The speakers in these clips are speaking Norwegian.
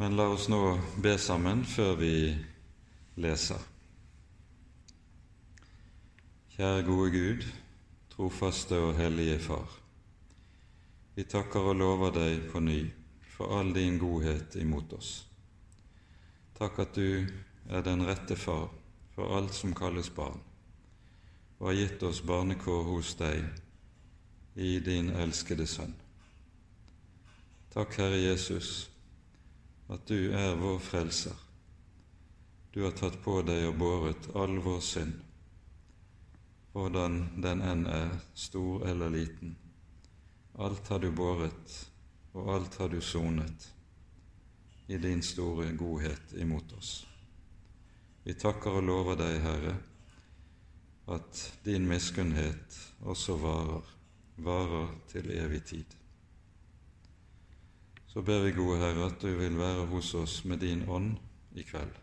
Men la oss nå be sammen før vi leser. Kjære gode Gud, trofaste og hellige Far. Vi takker og lover deg på ny for all din godhet imot oss. Takk at du er den rette far for alt som kalles barn, og har gitt oss barnekår hos deg i din elskede Sønn. Takk, Herre Jesus, at du er vår frelser. Du har tatt på deg og båret all vår synd, hvordan den enn er, stor eller liten. Alt har du båret, og alt har du sonet i din store godhet imot oss. Vi takker og lover deg, Herre, at din miskunnhet også varer, varer til evig tid. Så ber vi, gode Herre, at du vil være hos oss med din ånd i kveld.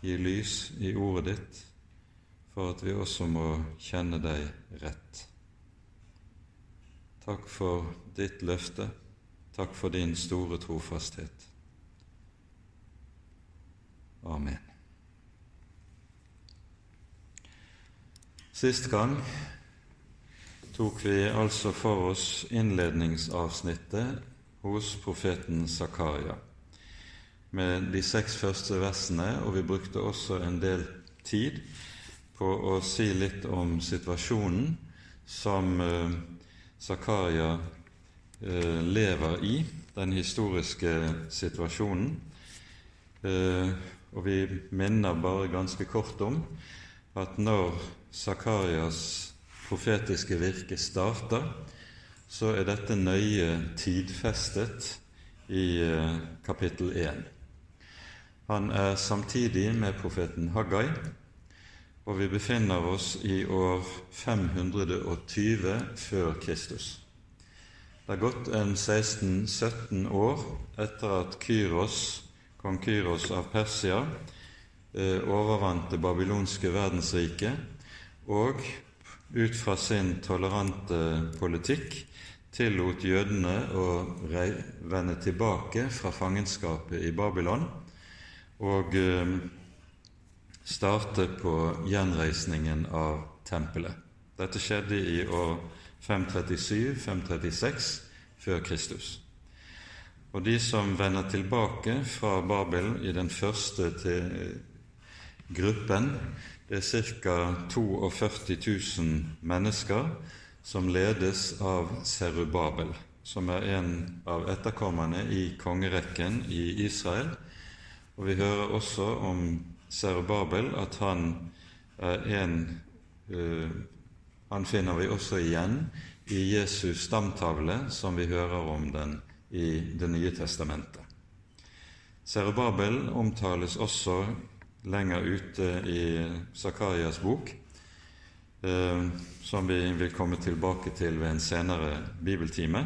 Gi lys i ordet ditt, for at vi også må kjenne deg rett. Takk for ditt løfte. Takk for din store trofasthet. Amen. Sist gang tok vi altså for oss innledningsavsnittet hos profeten Zakaria med de seks første versene, og vi brukte også en del tid på å si litt om situasjonen som eh, Zakaria eh, lever i, den historiske situasjonen. Eh, og vi minner bare ganske kort om at når Zakarias profetiske virke starter, så er dette nøye tidfestet i eh, kapittel 1. Han er samtidig med profeten Haggai, og vi befinner oss i år 520 før Kristus. Det er gått en 16-17 år etter at Kyros, kong Kyros av Persia eh, overvant det babylonske verdensriket og ut fra sin tolerante politikk tillot jødene å vende tilbake fra fangenskapet i Babylon og eh, starte på gjenreisningen av tempelet. Dette skjedde i år 537-536 før Kristus. Og de som vender tilbake fra Babel i den første til gruppen, det er ca. 42 000 mennesker som ledes av Serubabel, som er en av etterkommerne i kongerekken i Israel. Og vi hører også om Serubabel at han er en uh, Han finner vi også igjen i Jesus stamtavle, som vi hører om den i Det nye testamentet. Serubabel omtales også lenger ute i Zakarias bok som vi vil komme tilbake til ved en senere bibeltime.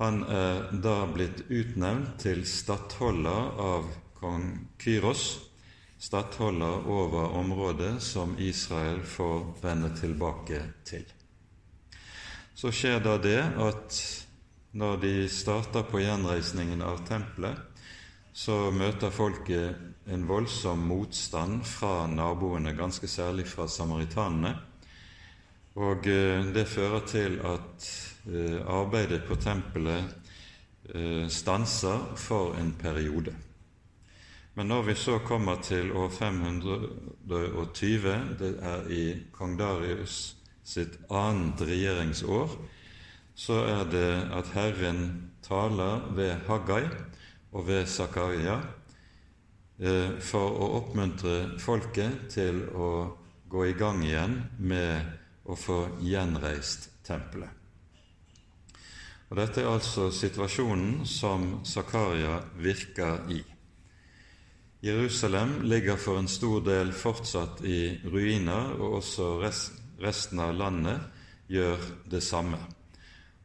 Han er da blitt utnevnt til stattholder av kong Kyros, stattholder over området som Israel får vende tilbake til. Så skjer da det at når de starter på gjenreisningen av tempelet, så møter folket en voldsom motstand fra naboene, ganske særlig fra samaritanene. Og eh, det fører til at eh, arbeidet på tempelet eh, stanser for en periode. Men når vi så kommer til år 520, det er i kong Darius sitt annet regjeringsår, så er det at Herren taler ved Haggai og ved Zakaria for å oppmuntre folket til å gå i gang igjen med å få gjenreist tempelet. Og Dette er altså situasjonen som Zakaria virker i. Jerusalem ligger for en stor del fortsatt i ruiner, og også resten av landet gjør det samme.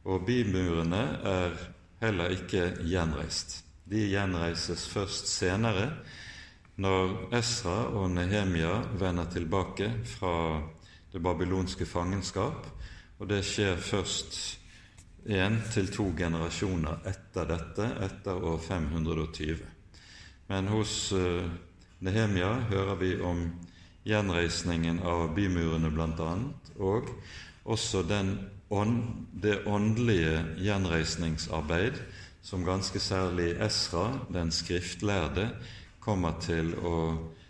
Og bymurene er heller ikke gjenreist de gjenreises først senere, når Esra og Nehemia vender tilbake fra det babylonske fangenskap, og det skjer først én til to generasjoner etter dette, etter år 520. Men hos uh, Nehemia hører vi om gjenreisningen av bymurene bl.a., og også ånd, det åndelige gjenreisningsarbeid som ganske særlig Esra, den skriftlærde, kommer til å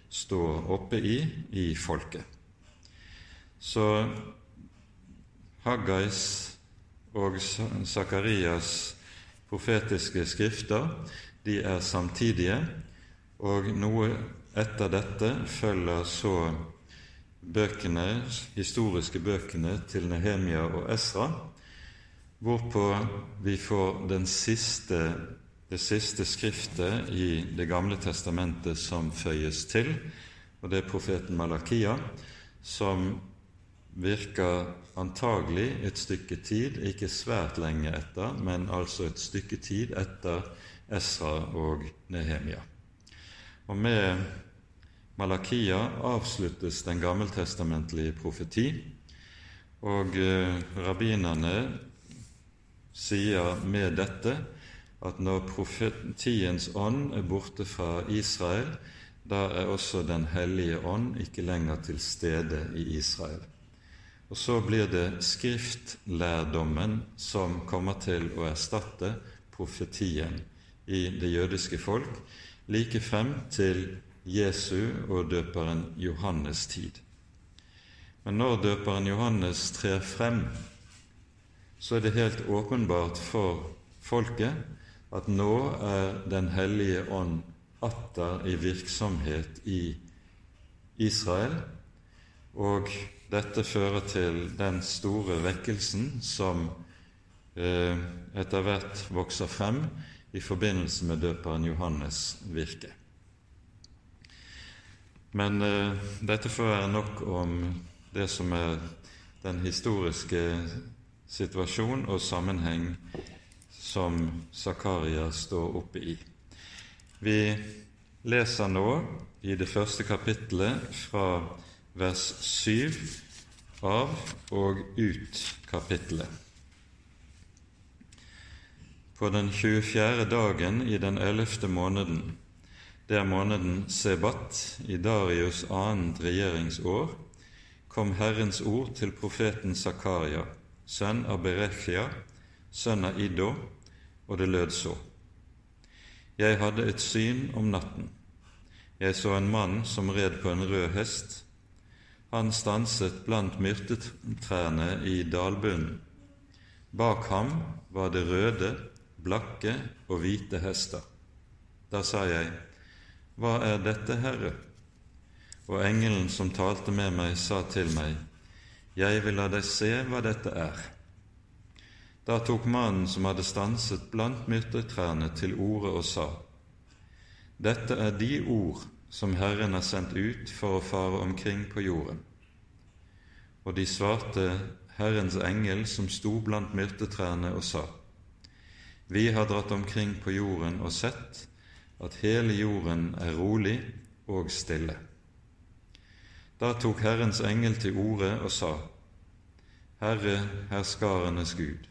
stå oppe i i folket. Så Haggais og Sakarias profetiske skrifter de er samtidige, og noe etter dette følger så bøkene, historiske bøkene til Nehemia og Esra, hvorpå vi får den siste, det siste skriftet i Det gamle testamentet som føyes til, og det er profeten Malakia, som virker antagelig et stykke tid, ikke svært lenge etter, men altså et stykke tid etter Esra og Nehemia. Og med Malakia avsluttes den gammeltestamentlige profeti, og eh, rabbinerne sier med dette at når profetiens ånd er borte fra Israel, da er også Den hellige ånd ikke lenger til stede i Israel. Og så blir det skriftlærdommen som kommer til å erstatte profetien i det jødiske folk, like frem til Jesu og døperen Johannes' tid. Men når døperen Johannes trer frem, så er det helt åpenbart for folket at nå er Den hellige ånd atter i virksomhet i Israel, og dette fører til den store vekkelsen som eh, etter hvert vokser frem i forbindelse med døperen Johannes' virke. Men eh, dette får være nok om det som er den historiske situasjon og sammenheng som Zakaria står oppe i. Vi leser nå i det første kapittelet fra vers 7 av og ut kapittelet. På den 24. dagen i den ellevte måneden, det er måneden Sebat i Darius' annet regjeringsår, kom Herrens ord til profeten Zakaria, sønn av Berechia, sønn av Iddo, og det lød så. Jeg hadde et syn om natten. Jeg så en mann som red på en rød hest han stanset blant myrtetrærne i dalbunnen. Bak ham var det røde, blakke og hvite hester. Da sa jeg, Hva er dette, Herre? Og engelen som talte med meg, sa til meg, Jeg vil la deg se hva dette er. Da tok mannen som hadde stanset blant myrtetrærne, til orde og sa, Dette er de ord som Herren har sendt ut for å fare omkring på jorden. Og de svarte Herrens engel som sto blant myrtetrærne, og sa:" Vi har dratt omkring på jorden og sett at hele jorden er rolig og stille. Da tok Herrens engel til orde og sa:" Herre, herskarenes Gud,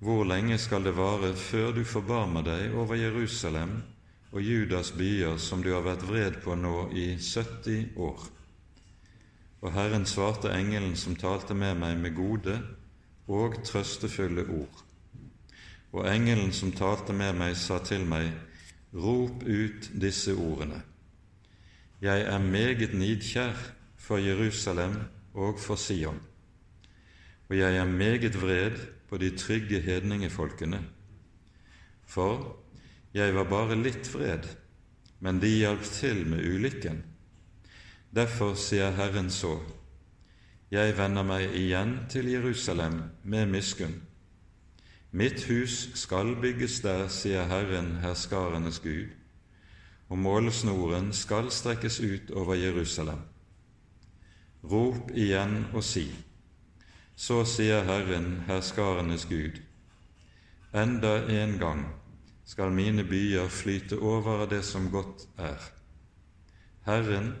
hvor lenge skal det vare før du forbarmer deg over Jerusalem og Judas byer som du har vært vred på nå i 70 år? Og Herren svarte engelen som talte med meg, med gode og trøstefulle ord. Og engelen som talte med meg, sa til meg, Rop ut disse ordene. Jeg er meget nidkjær for Jerusalem og for Sion, og jeg er meget vred på de trygge hedningefolkene. For jeg var bare litt vred, men de hjalp til med ulykken. Derfor sier Herren så, Jeg vender meg igjen til Jerusalem med miskunn. Mitt hus skal bygges der, sier Herren, herskarenes Gud, og målesnoren skal strekkes ut over Jerusalem. Rop igjen og si, så sier Herren, herskarenes Gud, enda en gang skal mine byer flyte over av det som godt er. Herren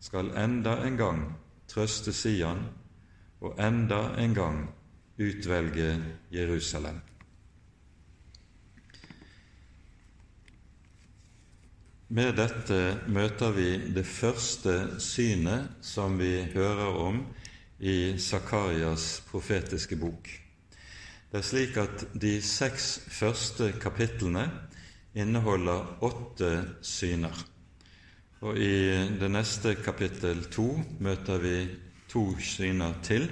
skal enda en gang trøste Sian, og enda en gang utvelge Jerusalem. Med dette møter vi det første synet som vi hører om i Zakarias profetiske bok. Det er slik at de seks første kapitlene inneholder åtte syner. Og i det neste kapittel to møter vi to syner til.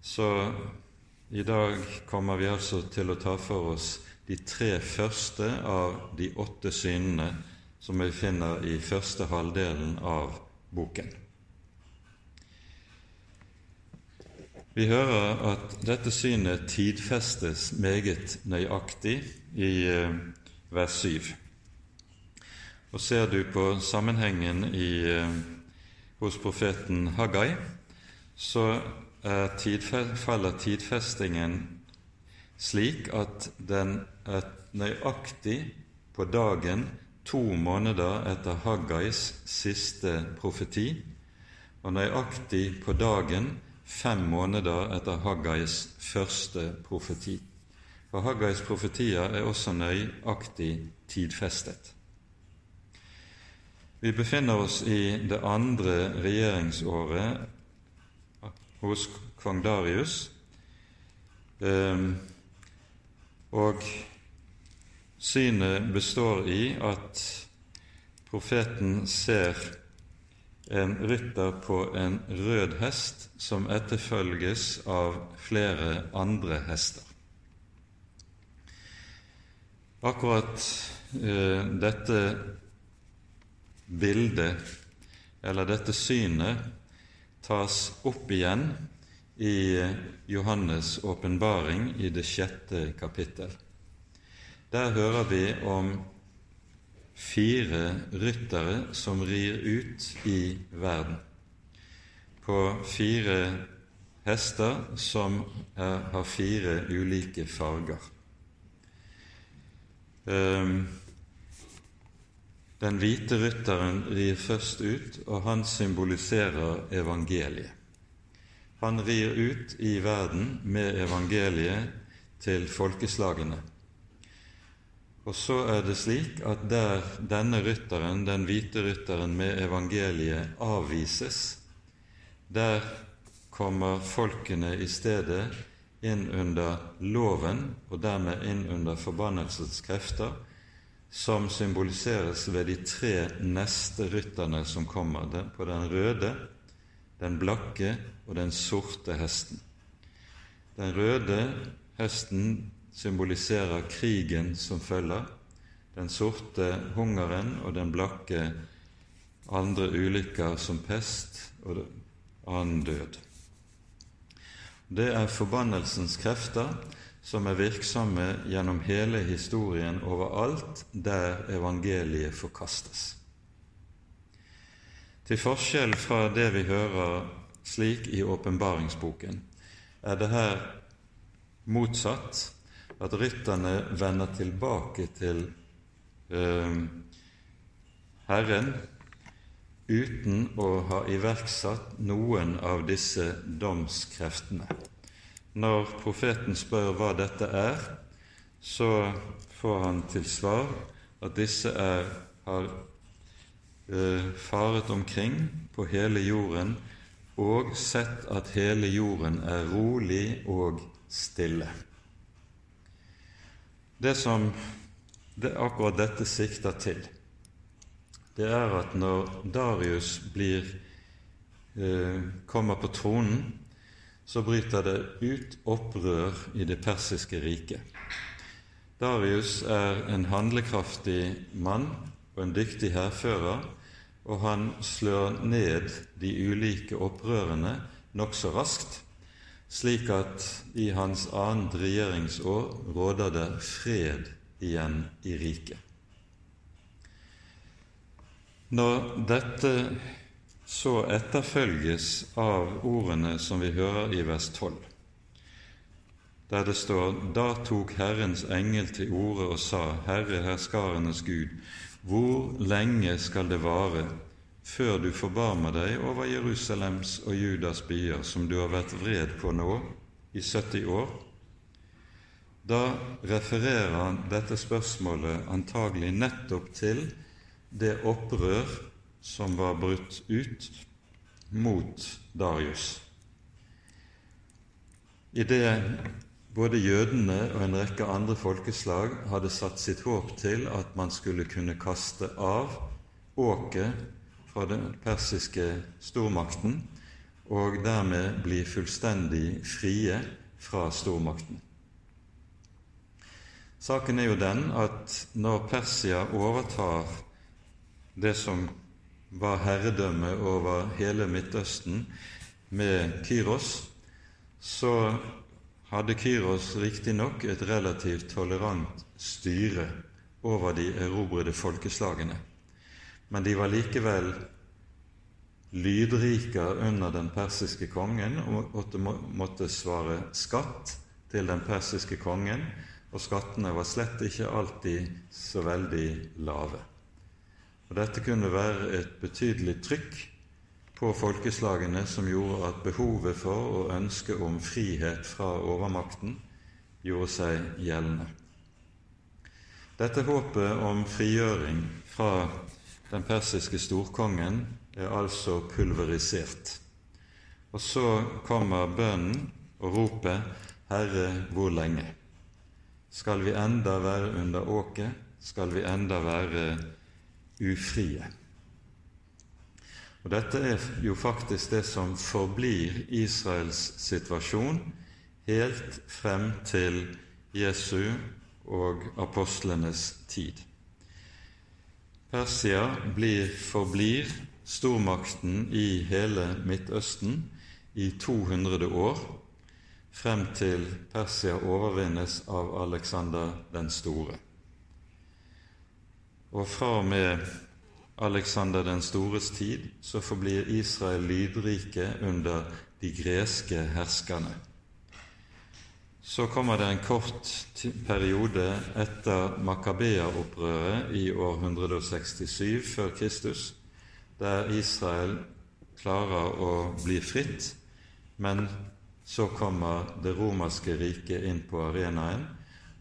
Så i dag kommer vi altså til å ta for oss de tre første av de åtte synene som vi finner i første halvdelen av boken. Vi hører at dette synet tidfestes meget nøyaktig i eh, vers 7. Og ser du på sammenhengen i, eh, hos profeten Haggai, så tidfe, faller tidfestingen slik at den er nøyaktig på dagen to måneder etter Haggais siste profeti, og nøyaktig på dagen fem måneder etter Haggais første profeti. For Haggais profetier er også nøyaktig tidfestet. Vi befinner oss i det andre regjeringsåret hos kong Darius, ehm, og Synet består i at profeten ser en rytter på en rød hest som etterfølges av flere andre hester. Akkurat eh, dette bildet, eller dette synet, tas opp igjen i Johannes' åpenbaring i det sjette kapittel. Der hører vi om fire ryttere som rir ut i verden på fire hester som er, har fire ulike farger. Ehm, den hvite rytteren rir først ut, og han symboliserer evangeliet. Han rir ut i verden med evangeliet til folkeslagene. Og så er det slik at der denne rytteren, den hvite rytteren med evangeliet, avvises, der kommer folkene i stedet inn under loven og dermed inn under forbannelsens krefter, som symboliseres ved de tre neste rytterne som kommer, på den røde, den blakke og den sorte hesten. Den røde hesten symboliserer krigen som følger, den sorte hungeren og den blakke andre ulykker som pest og annen død. Det er forbannelsens krefter som er virksomme gjennom hele historien overalt der evangeliet forkastes. Til forskjell fra det vi hører slik i åpenbaringsboken, er det her motsatt at rytterne vender tilbake til eh, Herren uten å ha iverksatt noen av disse domskreftene. Når profeten spør hva dette er, så får han til svar at disse er, har eh, faret omkring på hele jorden og sett at hele jorden er rolig og stille. Det som det akkurat dette sikter til, det er at når Darius blir, eh, kommer på tronen, så bryter det ut opprør i det persiske riket. Darius er en handlekraftig mann og en dyktig hærfører, og han slår ned de ulike opprørene nokså raskt slik at i hans annet regjeringsår råder det fred igjen i riket. Når dette så etterfølges av ordene som vi hører i vers 12, der det står Da tok Herrens engel til orde og sa, Herre herskarenes Gud, hvor lenge skal det vare før du forbarmer deg over Jerusalems og Judas byer, som du har vært vred på nå i 70 år, da refererer han dette spørsmålet antagelig nettopp til det opprør som var brutt ut mot Darius. I det både jødene og en rekke andre folkeslag hadde satt sitt håp til at man skulle kunne kaste av åket fra den persiske stormakten og dermed bli fullstendig frie fra stormakten. Saken er jo den at når Persia overtar det som var herredømme over hele Midtøsten med Kyros, så hadde Kyros riktignok et relativt tolerant styre over de erobrede folkeslagene, men de var likevel lydrike under den persiske kongen og måtte svare skatt til den persiske kongen og skattene var slett ikke alltid så veldig lave. Og Dette kunne være et betydelig trykk på folkeslagene som gjorde at behovet for og ønsket om frihet fra overmakten gjorde seg gjeldende. Dette håpet om frigjøring fra den persiske storkongen er altså pulverisert. Og så kommer bønnen og ropet 'Herre, hvor lenge?' Skal vi enda være under åket? Skal vi enda være ufrie? Og Dette er jo faktisk det som forblir Israels situasjon helt frem til Jesu og apostlenes tid. Persia blir, forblir stormakten i hele Midtøsten i 200 år, frem til Persia overvinnes av Alexander den store. Og fra og med Alexander den stores tid så forblir Israel lydrike under de greske herskerne. Så kommer det en kort periode etter Makabea-opprøret i år 167 før Kristus, der Israel klarer å bli fritt, men så kommer det romerske riket inn på arenaen,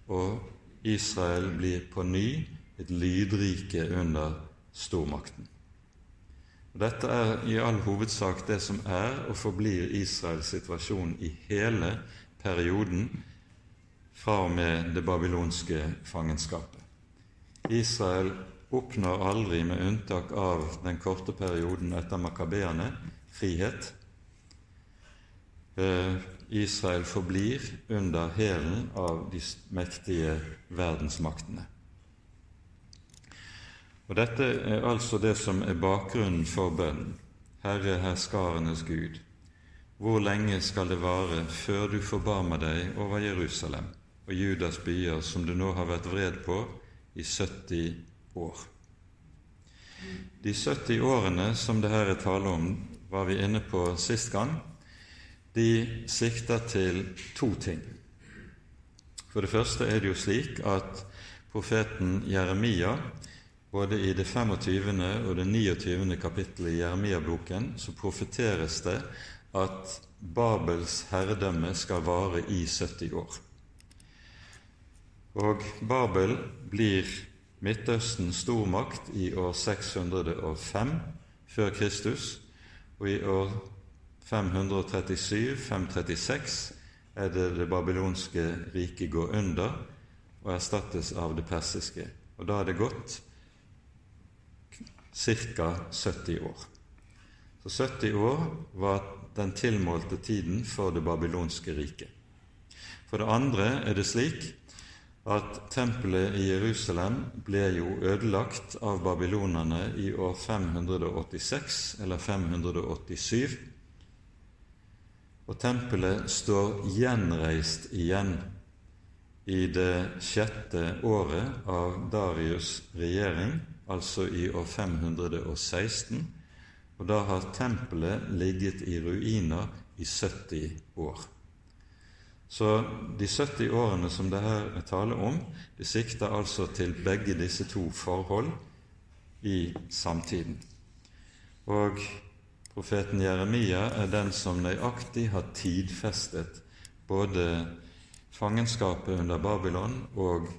og Israel blir på ny et lydrike under stormakten. Dette er i all hovedsak det som er og forblir Israels situasjon i hele perioden fra og med det babylonske fangenskapet. Israel oppnår aldri, med unntak av den korte perioden etter makabeerne, frihet. Eh, Israel forblir under hælen av de mektige verdensmaktene. Og Dette er altså det som er bakgrunnen for bønnen. Herre herskarenes Gud, hvor lenge skal det vare før du forbarmer deg over Jerusalem og Judas byer, som du nå har vært vred på i 70 år? De 70 årene som det her er tale om, var vi inne på sist gang de sikter til to ting. For det første er det jo slik at profeten Jeremia, både i det 25. og det 29. kapittelet i Jeremia-boken, så profeteres det at Babels herredømme skal vare i 70 år. Og Babel blir Midtøstens stormakt i år 605 før Kristus, og i år 537-536 er det det babylonske riket går under og erstattes av det persiske. Og da er det gått ca. 70 år. Så 70 år var den tilmålte tiden for det babylonske riket. For det andre er det slik at tempelet i Jerusalem ble jo ødelagt av babylonerne i år 586 eller 587 og tempelet står gjenreist igjen i det sjette året av Darius' regjering, altså i år 516, og da har tempelet ligget i ruiner i 70 år. Så de 70 årene som det her er tale om, de sikter altså til begge disse to forhold i samtiden. Og Profeten Jeremia er den som nøyaktig har tidfestet både fangenskapet under Babylon og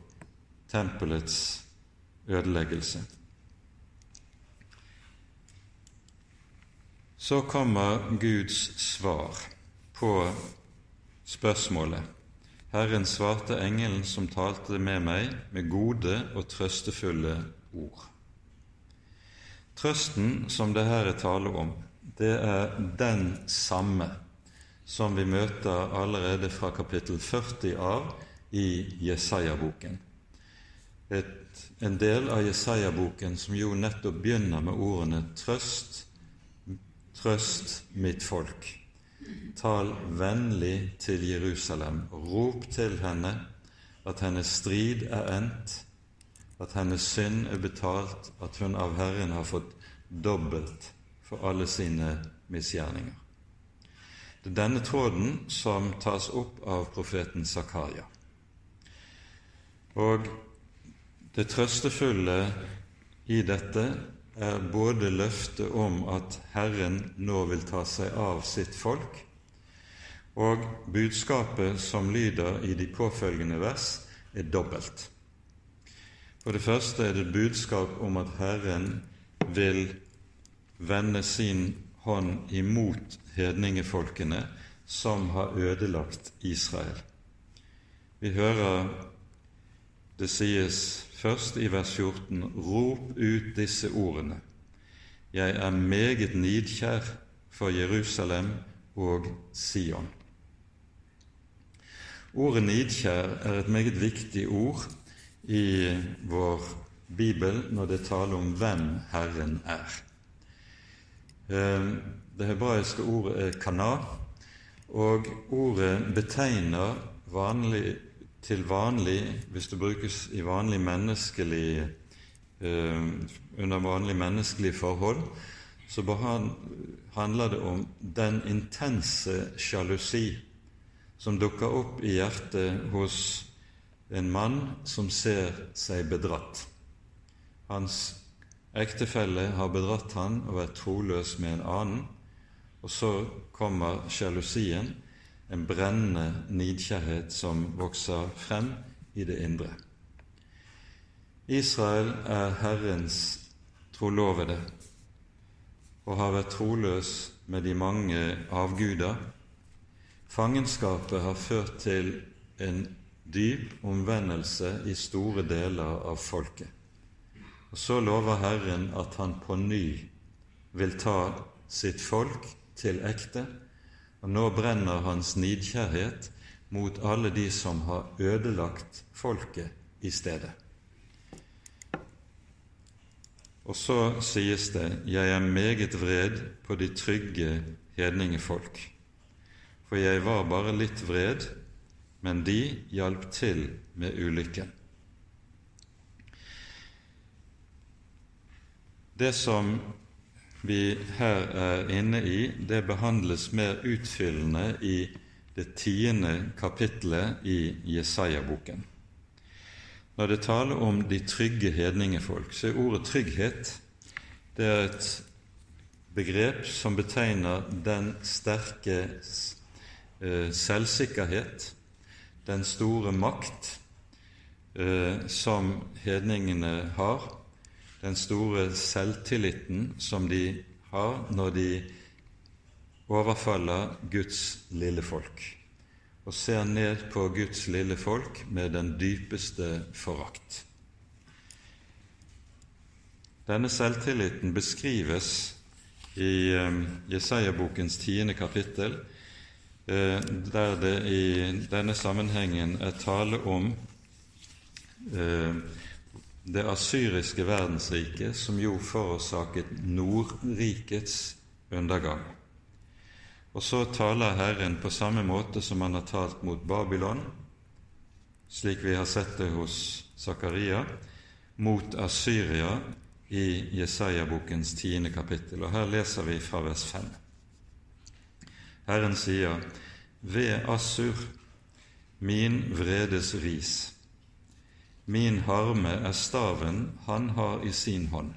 tempelets ødeleggelse. Så kommer Guds svar på spørsmålet. Herren svarte engelen som talte med meg, med gode og trøstefulle ord. Trøsten som det her er tale om, det er den samme som vi møter allerede fra kapittel 40 av i Jesaja-boken. En del av Jesaja-boken som jo nettopp begynner med ordene 'Trøst, trøst mitt folk'. Tal vennlig til Jerusalem, rop til henne at hennes strid er endt, at hennes synd er betalt, at hun av Herren har fått dobbelt for alle sine misgjerninger. Det er denne tråden som tas opp av profeten Zakaria. Og det trøstefulle i dette er både løftet om at Herren nå vil ta seg av sitt folk, og budskapet som lyder i de påfølgende vers, er dobbelt. For det første er det budskap om at Herren vil vende sin hånd imot hedningefolkene som har ødelagt Israel. Vi hører det sies først i vers 14.: Rop ut disse ordene. Jeg er meget nidkjær for Jerusalem og Sion. Ordet nidkjær er et meget viktig ord i vår bibel når det taler om hvem Herren er. Eh, det hebraiske ordet er kana, og ordet betegner vanlig, til vanlig, hvis det brukes i vanlig menneskelig eh, under vanlig menneskelige forhold, så handler det om den intense sjalusi som dukker opp i hjertet hos en mann som ser seg bedratt. Hans ektefelle har bedratt han og vært troløs med en annen, og så kommer sjalusien, en brennende nidkjærhet som vokser frem i det indre. Israel er Herrens trolovede og har vært troløs med de mange avguder Fangenskapet har ført til en dyp omvendelse i store deler av folket. Og Så lover Herren at han på ny vil ta sitt folk til ekte, og nå brenner hans nidkjærhet mot alle de som har ødelagt folket i stedet. Og så sies det:" Jeg er meget vred på de trygge hedningefolk for jeg var bare litt vred, men de hjalp til med ulykken. Det som vi her er inne i, det behandles mer utfyllende i det tiende kapitlet i Jesaja-boken. Når det taler om de trygge hedningefolk, så er ordet trygghet det er et begrep som betegner den sterke Eh, selvsikkerhet, den store makt eh, som hedningene har, den store selvtilliten som de har når de overfaller Guds lille folk og ser ned på Guds lille folk med den dypeste forakt. Denne selvtilliten beskrives i eh, Jesaja-bokens tiende kapittel Eh, der det i denne sammenhengen er tale om eh, det asyriske verdensriket, som jo forårsaket Nordrikets undergang. Og så taler Herren på samme måte som han har talt mot Babylon, slik vi har sett det hos Zakaria, mot Asyria i Jesaja-bokens tiende kapittel. Og her leser vi fra vers 5. Herren sier, Ved Assur, min vredes ris. Min harme er staven han har i sin hånd.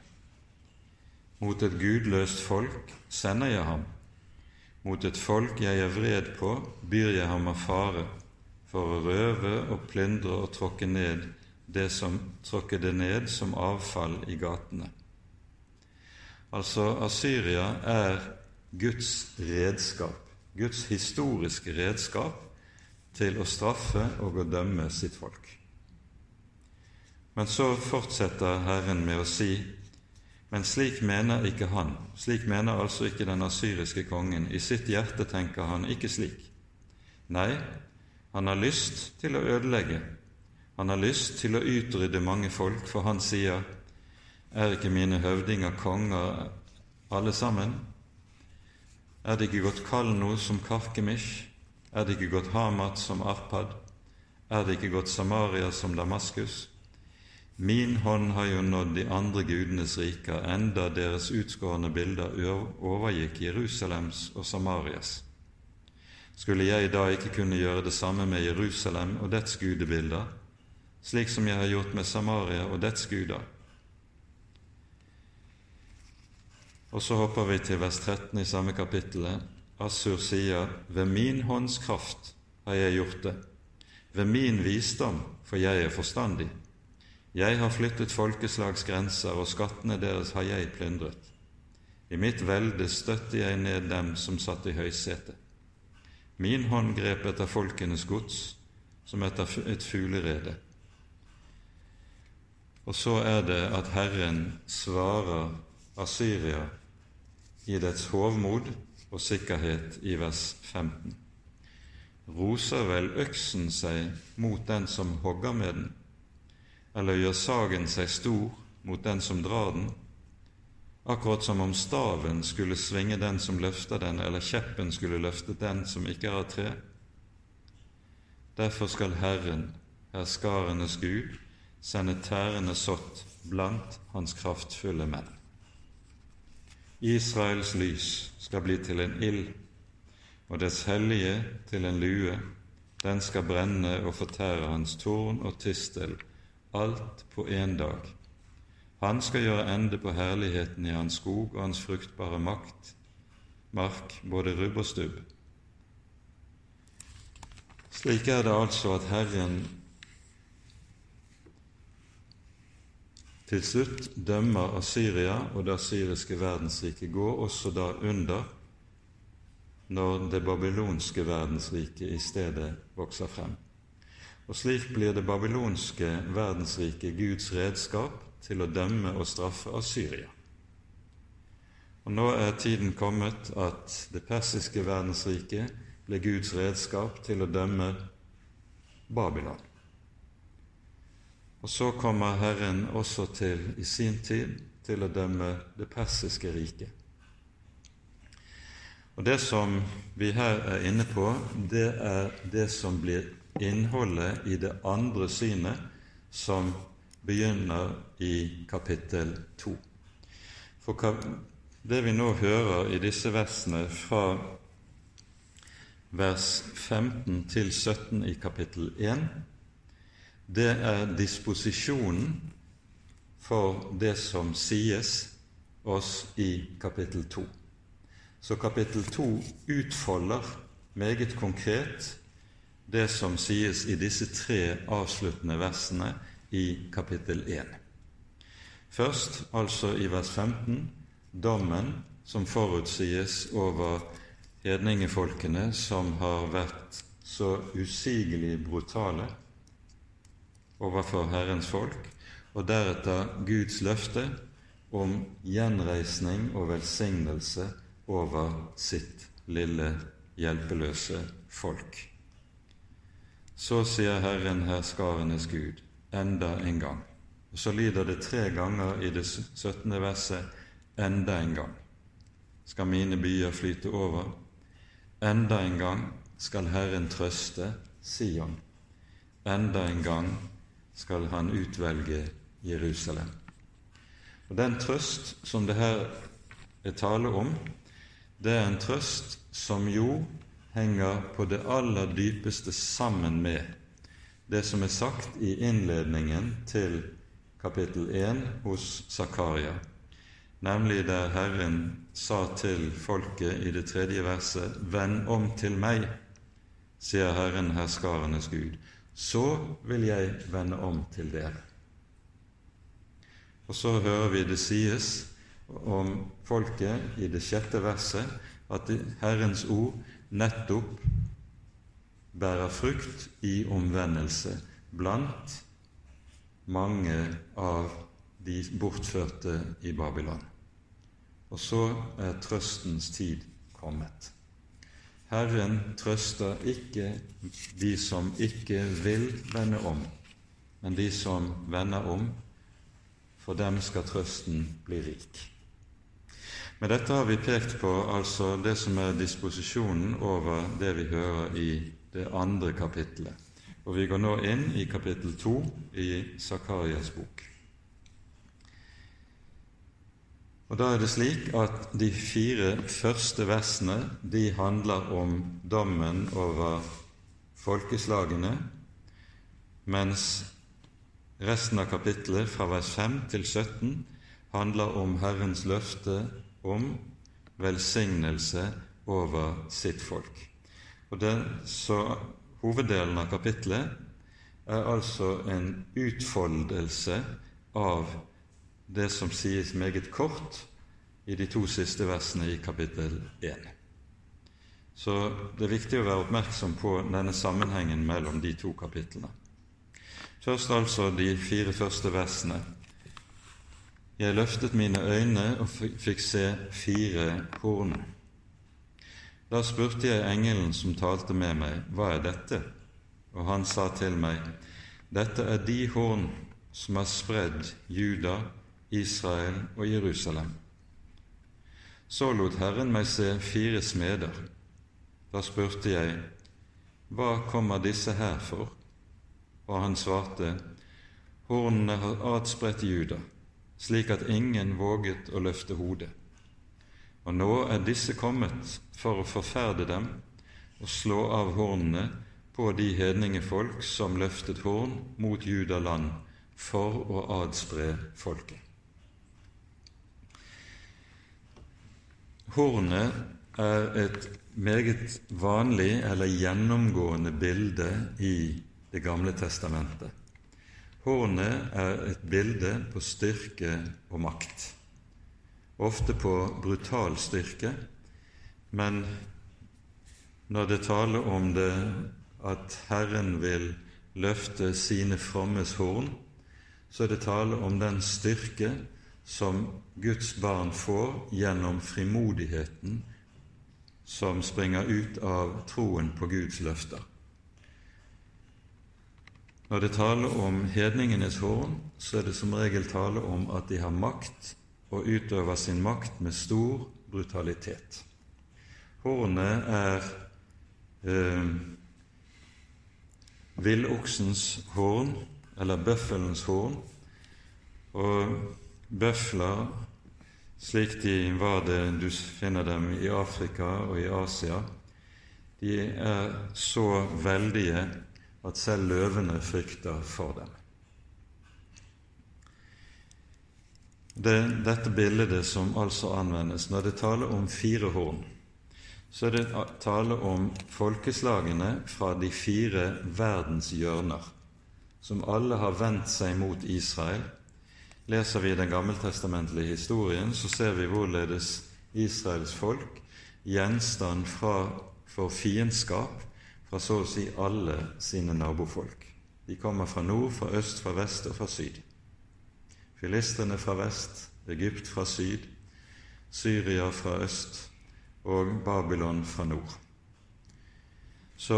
Mot et gudløst folk sender jeg ham, Mot et folk jeg er vred på, byr jeg ham av fare, for å røve og plyndre og tråkke ned det som tråkke det ned som avfall i gatene. Altså, Asyria er Guds redskap, Guds historiske redskap til å straffe og å dømme sitt folk. Men så fortsetter Herren med å si men slik mener ikke han, slik mener altså ikke den asyriske kongen. I sitt hjerte tenker han ikke slik. Nei, han har lyst til å ødelegge. Han har lyst til å utrydde mange folk, for han sier, er ikke mine høvdinger konger alle sammen? Er det ikke gått Kalno som Karkemish? Er det ikke gått Hamat som Arpad? Er det ikke gått Samaria som Damaskus? Min hånd har jo nådd de andre gudenes riker, enda deres utskårne bilder overgikk Jerusalems og Samarias. Skulle jeg da ikke kunne gjøre det samme med Jerusalem og dets gudebilder, slik som jeg har gjort med Samaria og dets guder? Og så hopper vi til vers 13 i samme kapittelet. Assur sier, Ved min hånds kraft har jeg gjort det, ved min visdom, for jeg er forstandig. Jeg har flyttet folkeslags grenser, og skattene deres har jeg plyndret. I mitt velde støtte jeg ned dem som satt i høysetet. Min hånd grep etter folkenes gods som etter et fuglerede. Og så er det at Herren svarer Asyria i dets hovmod og sikkerhet i vers 15. Roser vel øksen seg mot den som hogger med den? Eller gjør sagen seg stor mot den som drar den, akkurat som om staven skulle svinge den som løfter den, eller kjeppen skulle løfte den som ikke er av tre. Derfor skal Herren, herskarenes Gud, sende tærende sått blant hans kraftfulle menn. Israels lys skal bli til en ild, og dets hellige til en lue. Den skal brenne og fortære hans torn og tistel alt på én dag. Han skal gjøre ende på herligheten i hans skog og hans fruktbare makt, mark, både rubb og stubb. Slik er det altså at Herren til slutt dømmer Asyria, og det asyriske verdensriket går også da under når det babylonske verdensriket i stedet vokser frem. Og slik blir det babylonske verdensriket Guds redskap til å dømme og straffe Assyria. Og nå er tiden kommet at det persiske verdensriket blir Guds redskap til å dømme Babylon. Og så kommer Herren også til, i sin tid, til å dømme det persiske riket. Og Det som vi her er inne på, det er det som blir innholdet i det andre synet som begynner i kapittel 2. For det vi nå hører i disse versene fra vers 15 til 17 i kapittel 1, det er disposisjonen for det som sies oss i kapittel 2. Så kapittel 2 utfolder meget konkret det som sies i disse tre avsluttende versene i kapittel 1. Først, altså i vers 15, dommen som forutsies over hedningefolkene som har vært så usigelig brutale overfor Herrens folk, og deretter Guds løfte om gjenreisning og velsignelse over sitt lille, hjelpeløse folk. Så sier Herren herskarenes Gud enda en gang. Og Så lyder det tre ganger i det 17. verset enda en gang. Skal mine byer flyte over? Enda en gang skal Herren trøste Sion. Enda en gang skal Han utvelge Jerusalem. Og Den trøst som det her er tale om, det er en trøst som jo henger på det aller dypeste sammen med det som er sagt i innledningen til kapittel 1 hos Zakaria, nemlig der Herren sa til folket i det tredje verset:" Vend om til meg, sier Herren herskarenes Gud, så vil jeg vende om til dere. Og så hører vi det sies om folket i det sjette verset at Herrens ord nettopp bærer frukt i omvendelse blant mange av de bortførte i Babylon. Og så er trøstens tid kommet. Herren trøster ikke de som ikke vil vende om, men de som vender om, for dem skal trøsten bli rik. Med dette har vi pekt på altså det som er disposisjonen over det vi hører i det andre kapittelet. Og vi går nå inn i kapittel to i Sakarias bok. Og Da er det slik at de fire første versene de handler om dommen over folkeslagene, mens resten av kapittelet, fra vers 5 til 17, handler om Herrens løfte om velsignelse over sitt folk. Og det, så Hoveddelen av kapittelet er altså en utfoldelse av det som sies meget kort i de to siste versene i kapittel 1. Så det er viktig å være oppmerksom på denne sammenhengen mellom de to kapitlene. Først altså de fire første versene jeg løftet mine øyne og fikk se fire horn. Da spurte jeg engelen som talte med meg, hva er dette? Og han sa til meg, dette er de horn som har spredd Juda, Israel og Jerusalem. Så lot Herren meg se fire smeder. Da spurte jeg, hva kommer disse her for? Og han svarte, hornene har adspredt Juda slik at ingen våget å løfte hodet. Og nå er disse kommet for å forferde dem og slå av hornene på de hedningefolk som løftet horn mot Judaland for å adspre folket. Hornet er et meget vanlig eller gjennomgående bilde i Det gamle testamentet. Hornet er et bilde på styrke og makt, ofte på brutal styrke, men når det taler om det at Herren vil løfte sine frommes horn, så er det tale om den styrke som Guds barn får gjennom frimodigheten som springer ut av troen på Guds løfter. Når det taler om hedningenes horn, så er det som regel tale om at de har makt og utøver sin makt med stor brutalitet. Hornet er eh, villoksens horn, eller bøffelens horn, og bøfler, slik de var det du finner dem i Afrika og i Asia, de er så veldige at selv løvene frykter for dem. Det dette bildet som altså anvendes når det taler om fire horn. Så er det tale om folkeslagene fra de fire verdens hjørner, som alle har vendt seg mot Israel. Leser vi den gammeltestamentlige historien, så ser vi hvorledes Israels folk, gjenstand fra, for fiendskap, fra så å si alle sine nabofolk. De kommer fra nord, fra øst, fra vest og fra syd. Filistrene fra vest, Egypt fra syd, Syria fra øst og Babylon fra nord. Så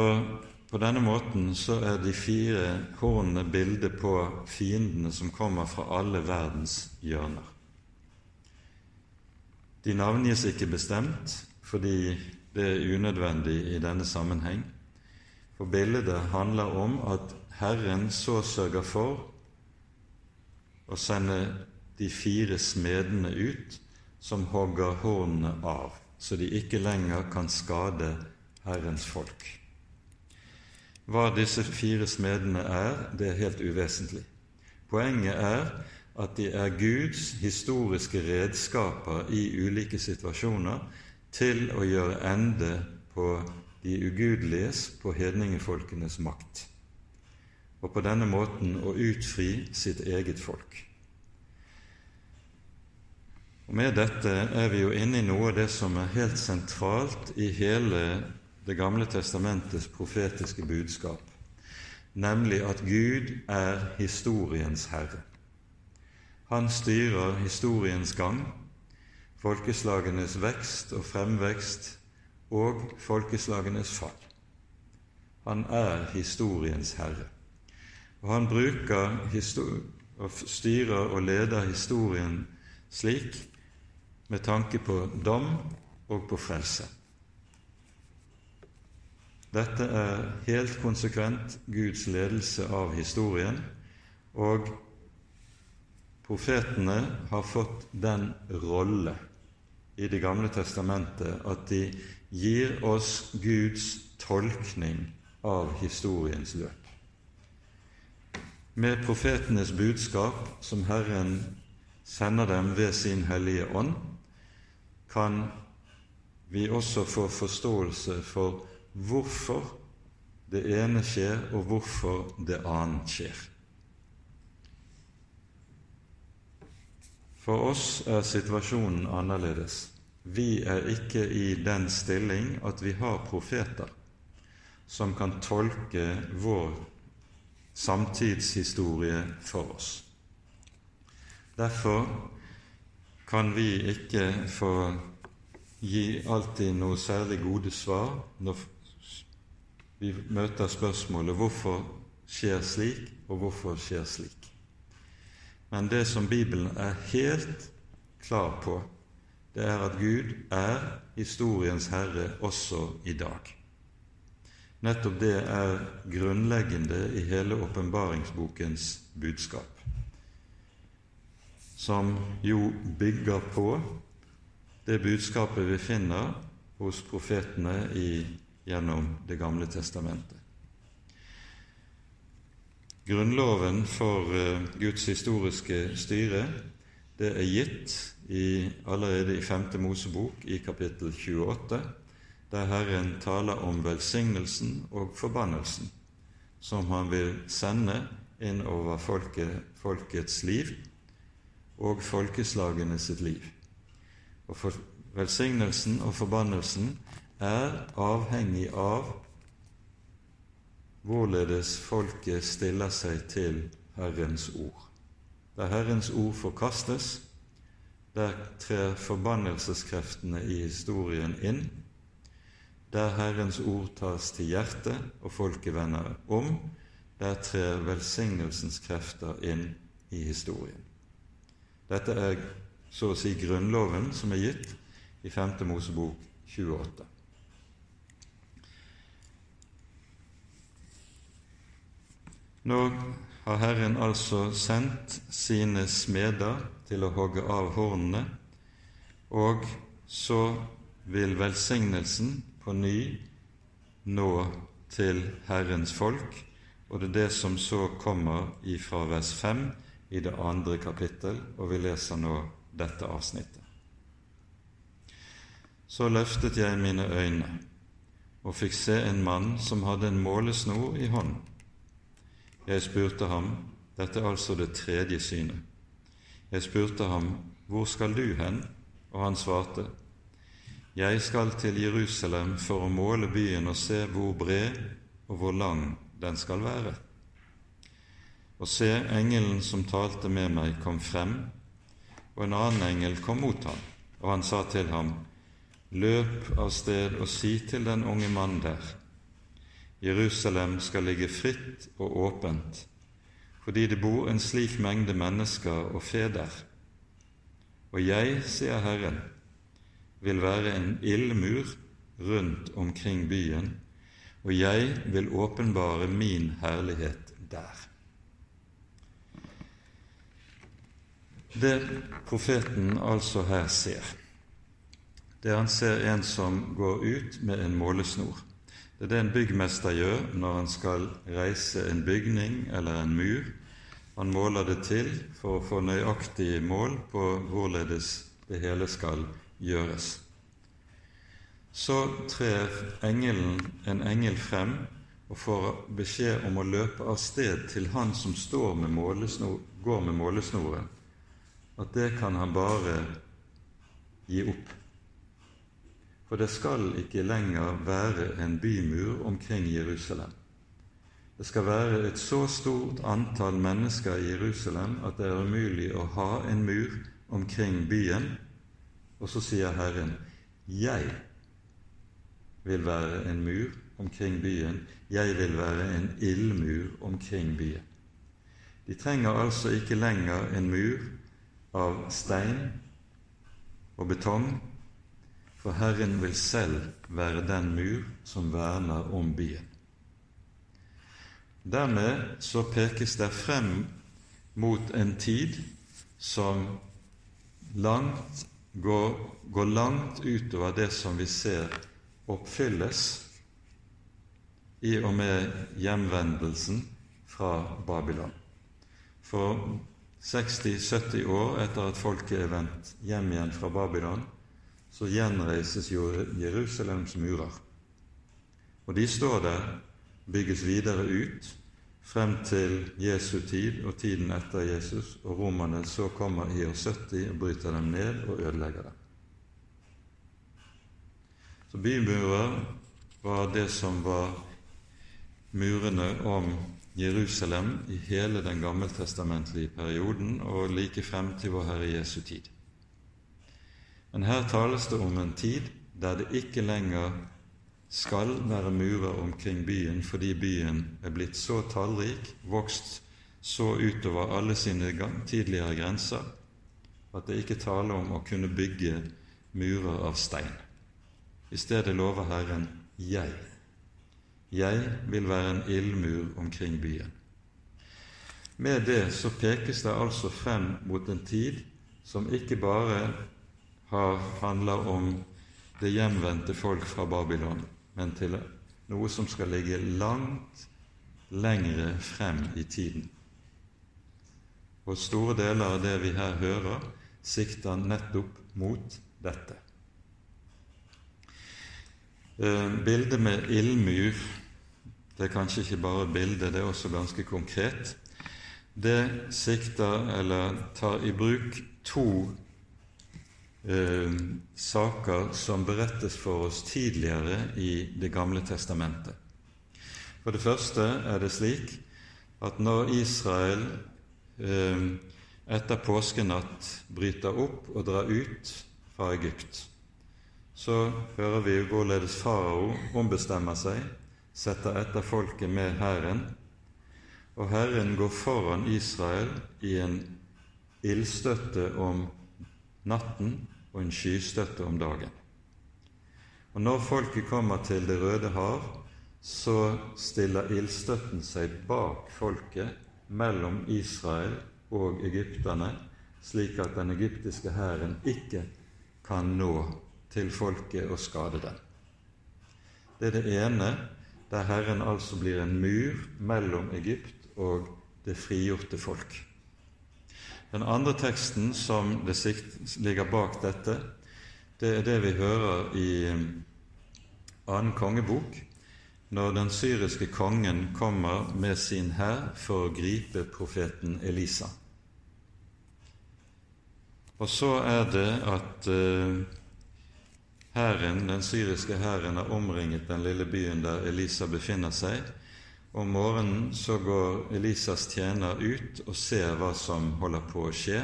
på denne måten så er de fire hornene bildet på fiendene som kommer fra alle verdens hjørner. De navngis ikke bestemt fordi det er unødvendig i denne sammenheng. For bildet handler om at Herren så sørger for å sende de fire smedene ut som hogger hornene av, så de ikke lenger kan skade Herrens folk. Hva disse fire smedene er, det er helt uvesentlig. Poenget er at de er Guds historiske redskaper i ulike situasjoner til å gjøre ende på de ugudeliges, på hedningefolkenes makt, og på denne måten å utfri sitt eget folk. Og Med dette er vi jo inne i noe av det som er helt sentralt i hele Det gamle testamentets profetiske budskap, nemlig at Gud er historiens herre. Han styrer historiens gang, folkeslagenes vekst og fremvekst og folkeslagenes fall. Han er historiens herre. Og han bruker og styrer og leder historien slik med tanke på dom og på frelse. Dette er helt konsekvent Guds ledelse av historien, og profetene har fått den rolle i Det gamle testamentet at de gir oss Guds tolkning av historiens løp. Med profetenes budskap, som Herren sender dem ved sin Hellige Ånd, kan vi også få forståelse for hvorfor det ene skjer, og hvorfor det annet skjer. For oss er situasjonen annerledes. Vi er ikke i den stilling at vi har profeter som kan tolke vår samtidshistorie for oss. Derfor kan vi ikke få gi alltid noe særlig gode svar når vi møter spørsmålet 'Hvorfor skjer slik?' og 'Hvorfor skjer slik?' Men det som Bibelen er helt klar på, det er at Gud er historiens herre også i dag. Nettopp det er grunnleggende i hele åpenbaringsbokens budskap som jo bygger på det budskapet vi finner hos profetene i, gjennom Det gamle testamentet. Grunnloven for uh, Guds historiske styre det er gitt i, allerede i 5. Mosebok i kapittel 28, der Herren taler om velsignelsen og forbannelsen som han vil sende inn over folket, folkets liv og folkeslagene sitt liv. Og for velsignelsen og forbannelsen er avhengig av hvorledes folket stiller seg til Herrens ord. Der Herrens ord forkastes, der trer forbannelseskreftene i historien inn. Der Herrens ord tas til hjertet og folket vender om, der trer velsignelsens krefter inn i historien. Dette er så å si Grunnloven som er gitt i 5. Mosebok 28. Nå har Herren altså sendt sine smeder til å hogge av hornene, og så vil velsignelsen på ny nå til Herrens folk, og det er det som så kommer ifra vers 5 i det andre kapittel, og vi leser nå dette avsnittet. Så løftet jeg mine øyne og fikk se en mann som hadde en målesnor i hånden. Jeg spurte ham Dette er altså det tredje synet. Jeg spurte ham, Hvor skal du hen? Og han svarte, Jeg skal til Jerusalem for å måle byen og se hvor bred og hvor lang den skal være. Og se, engelen som talte med meg, kom frem, og en annen engel kom mot ham, og han sa til ham, Løp av sted og si til den unge mannen der, Jerusalem skal ligge fritt og åpent, fordi det bor en slik mengde mennesker og fe der. Og jeg, sier Herren, vil være en ildmur rundt omkring byen, og jeg vil åpenbare min herlighet der. Det profeten altså her ser, det han ser en som går ut med en målesnor. Det er det en byggmester gjør når han skal reise en bygning eller en mur. Han måler det til for å få nøyaktig mål på hvorledes det hele skal gjøres. Så trer engelen, en engel frem og får beskjed om å løpe av sted til han som med går med målesnoren, at det kan han bare gi opp. For det skal ikke lenger være en bymur omkring Jerusalem. Det skal være et så stort antall mennesker i Jerusalem at det er umulig å ha en mur omkring byen. Og så sier Herren, 'Jeg vil være en mur omkring byen. Jeg vil være en ildmur omkring byen.' De trenger altså ikke lenger en mur av stein og betong, for Herren vil selv være den mur som verner om byen. Dermed så pekes det frem mot en tid som langt, går, går langt utover det som vi ser oppfylles i og med hjemvendelsen fra Babylon. For 60-70 år etter at folket er vendt hjem igjen fra Babylon, så gjenreises Jerusalems murer. Og de står der bygges videre ut frem til Jesu tid og tiden etter Jesus, og romerne så kommer i år 70 og bryter dem ned og ødelegger dem. Så bymurer var det som var murene om Jerusalem i hele den gammeltestamentlige perioden og like frem til vår Herre Jesu tid. Men her tales det om en tid der det ikke lenger skal være murer omkring byen fordi byen er blitt så tallrik, vokst så utover alle sine tidligere grenser, at det ikke taler om å kunne bygge murer av stein. I stedet lover Herren 'Jeg'. Jeg vil være en ildmur omkring byen. Med det så pekes det altså frem mot en tid som ikke bare handler om det hjemvendte folk fra Babylon, men til noe som skal ligge langt lengre frem i tiden. Og store deler av det vi her hører, sikter nettopp mot dette. Eh, bildet med ildmur det er kanskje ikke bare bildet, det er også ganske konkret. Det sikter, eller tar i bruk, to eh, saker som berettes for oss tidligere i Det gamle testamentet. For det første er det slik at når Israel eh, etter påskenatt bryter opp og drar ut fra Egypt, så hører vi hvorledes farao ombestemmer seg, setter etter folket med hæren, og Herren går foran Israel i en ildstøtte om natten og en skystøtte om dagen. Og Når folket kommer til Det røde hav, så stiller ildstøtten seg bak folket mellom Israel og egypterne, slik at den egyptiske hæren ikke kan nå til folket og skade dem. Det er det ene, der Herren altså blir en mur mellom Egypt og det frigjorte folk. Den andre teksten som ligger bak dette, det er det vi hører i um, annen kongebok, når den syriske kongen kommer med sin hær for å gripe profeten Elisa. Og så er det at herren, den syriske hæren har omringet den lille byen der Elisa befinner seg, om morgenen så går Elisas tjener ut og ser hva som holder på å skje.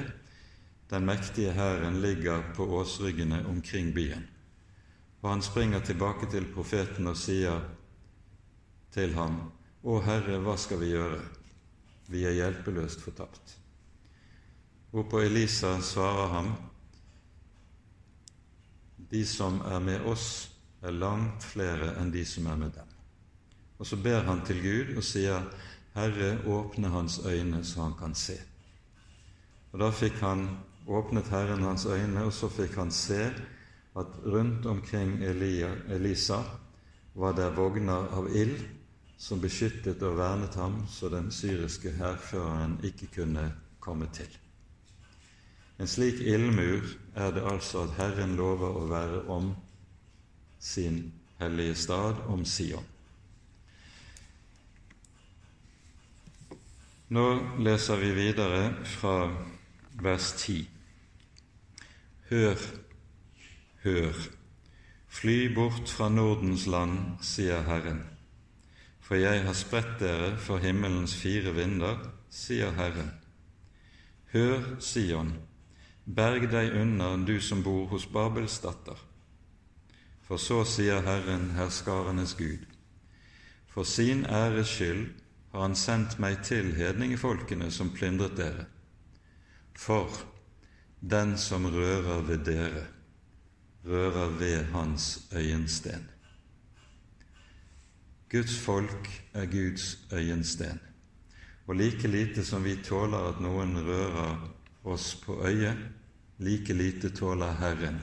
Den mektige hæren ligger på åsryggene omkring byen. Og han springer tilbake til profeten og sier til ham, Å Herre, hva skal vi gjøre? Vi er hjelpeløst fortapt. Hvorpå Elisa svarer ham, De som er med oss, er langt flere enn de som er med dem. Og så ber han til Gud og sier, 'Herre, åpne hans øyne, så han kan se'. Og Da fikk han åpnet Herren hans øyne, og så fikk han se at rundt omkring Elia, Elisa var det vogner av ild som beskyttet og vernet ham, så den syriske hærføreren ikke kunne komme til. En slik ildmur er det altså at Herren lover å være om sin hellige stad, om Sion. Nå leser vi videre fra vers 10. Hør, hør, fly bort fra Nordens land, sier Herren. For jeg har spredt dere for himmelens fire vinder, sier Herren. Hør, Sion, berg deg unna, du som bor hos Babels datter. For så sier Herren, herskarenes Gud, for sin æres skyld har Han sendt meg til hedningefolkene som plyndret dere. For den som rører ved dere, rører ved hans øyensten. Guds folk er Guds øyensten. Og like lite som vi tåler at noen rører oss på øyet, like lite tåler Herren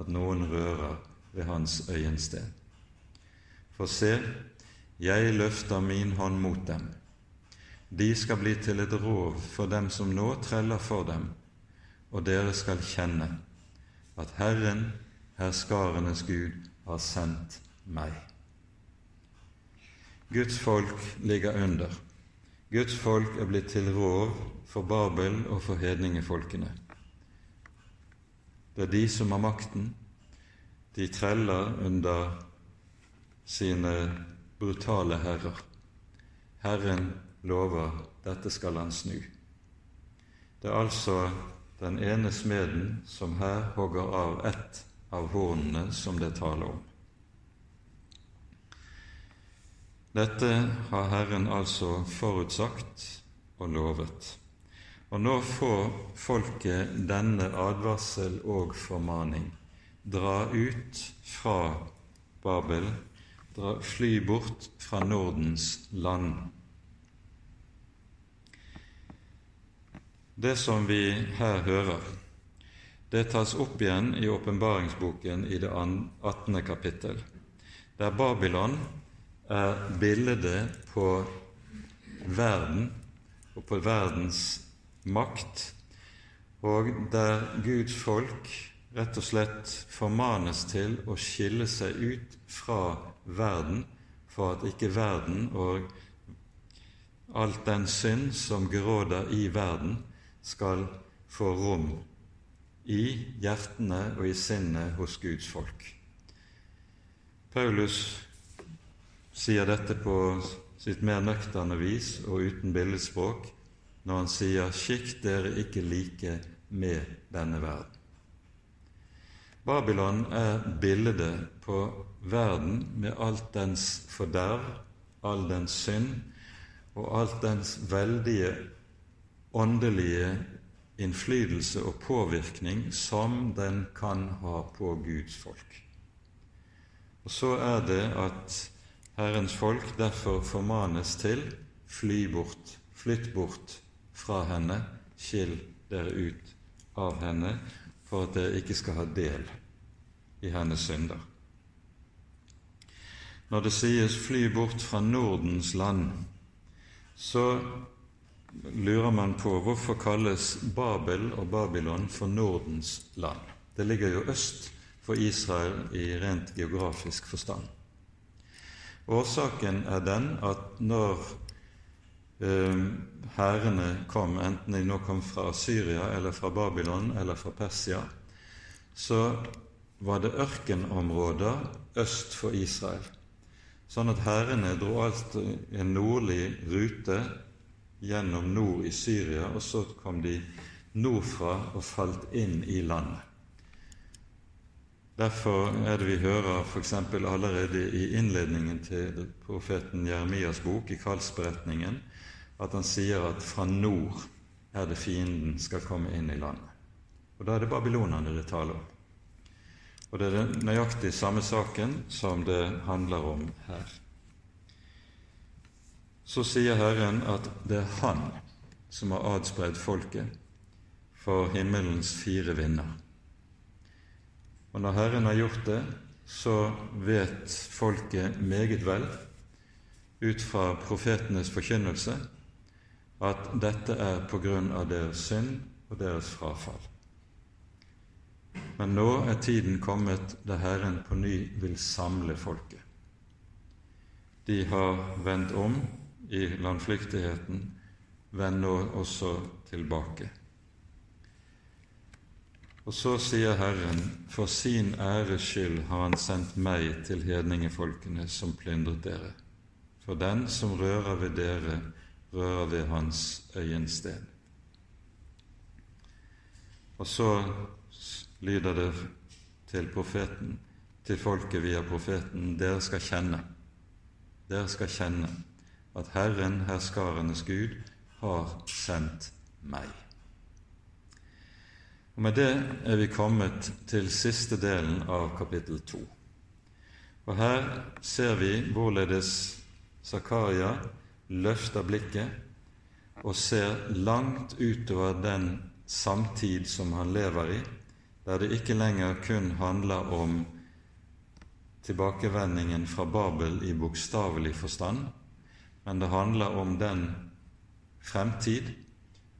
at noen rører ved Hans øyensten. For se, jeg løfter min hånd mot dem. De skal bli til et rov for dem som nå treller for dem, og dere skal kjenne at Herren, herskarenes Gud, har sendt meg. Guds folk ligger under. Guds folk er blitt til rov for Babel og for hedningefolkene. Det er de som har makten. De treller under sine brutale herrer. Herren lover dette skal han snu. Det er altså den ene smeden som her hogger av ett av hornene som det taler om. Dette har Herren altså forutsagt og lovet. Og nå får folket denne advarsel og formaning. Dra ut fra Babel, fly bort fra Nordens land. Det som vi her hører, det tas opp igjen i åpenbaringsboken i det 18. kapittel, der Babylon er bildet på verden og på verdens makt, og der Guds folk rett og slett formanes til å skille seg ut fra verden for at ikke verden og alt den synd som gråder i verden, skal få rom i hjertene og i sinnet hos Guds folk. Paulus sier dette på sitt mer nøkterne vis og uten billedspråk når han sier 'Sjikk dere ikke like med denne verden'. Babylon er bildet på verden med alt dens forderv, all dens synd og alt dens veldige åndelige innflytelse og påvirkning som den kan ha på Guds folk. Og så er det at Herrens folk derfor formanes til fly bort, flytt bort fra henne, skill dere ut av henne, for at dere ikke skal ha del i hennes synder. Når det sies 'fly bort fra Nordens land', så lurer man på hvorfor kalles Babel og Babylon for Nordens land. Det ligger jo øst for Israel i rent geografisk forstand. Årsaken er den at når eh, hærene kom, enten de nå kom fra Syria eller fra Babylon eller fra Persia, så var det ørkenområder øst for Israel. Sånn at herrene dro alt en nordlig rute gjennom nord i Syria, og så kom de nordfra og falt inn i landet. Derfor er det vi hører f.eks. allerede i innledningen til profeten Jeremias bok, i Kallsberetningen, at han sier at fra nord er det fienden skal komme inn i landet. Og Da er det babylonerne det taler om. Og det er den nøyaktig samme saken som det handler om her. Så sier Herren at det er Han som har adspredd folket for himmelens fire vinder. Og når Herren har gjort det, så vet folket meget vel ut fra profetenes forkynnelse at dette er på grunn av deres synd og deres frafall. Men nå er tiden kommet da Herren på ny vil samle folket. De har vendt om i landflyktigheten, vend nå også tilbake. Og så sier Herren, for sin æres skyld har Han sendt meg til hedningefolkene som plyndret dere. For den som rører ved dere, rører ved hans øyensten. Og så lyder det til profeten, til folket via profeten, dere skal kjenne, dere skal kjenne at Herren, herskarenes Gud, har sendt meg. Og Med det er vi kommet til siste delen av kapittel to. Og her ser vi hvorledes Zakaria løfter blikket og ser langt utover den samtid som han lever i, der det ikke lenger kun handler om tilbakevendingen fra Babel i bokstavelig forstand, men det handler om den fremtid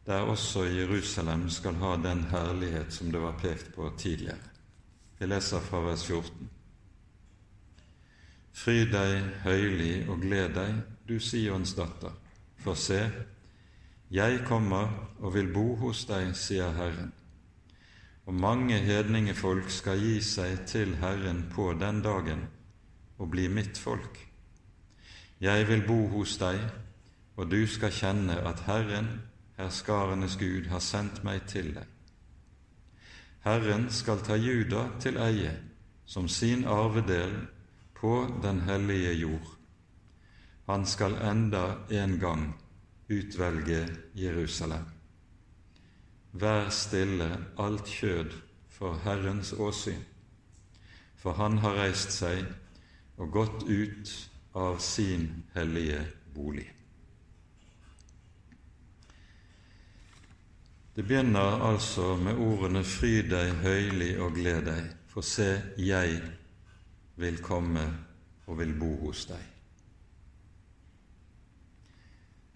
der også Jerusalem skal ha den herlighet som det var pekt på tidligere. Vi leser fra vers 14. Fry deg høylig og gled deg, du Sions datter, for se, jeg kommer og vil bo hos deg, sier Herren. Og mange hedningefolk skal gi seg til Herren på den dagen og bli mitt folk. Jeg vil bo hos deg, og du skal kjenne at Herren herskarenes Gud har sendt meg til deg. Herren skal ta Juda til eie som sin arvedel på den hellige jord. Han skal enda en gang utvelge Jerusalem. Vær stille alt kjød for Herrens åsyn, for han har reist seg og gått ut av sin hellige bolig. Det begynner altså med ordene 'Fry deg høylig og gled deg', for se, jeg vil komme og vil bo hos deg.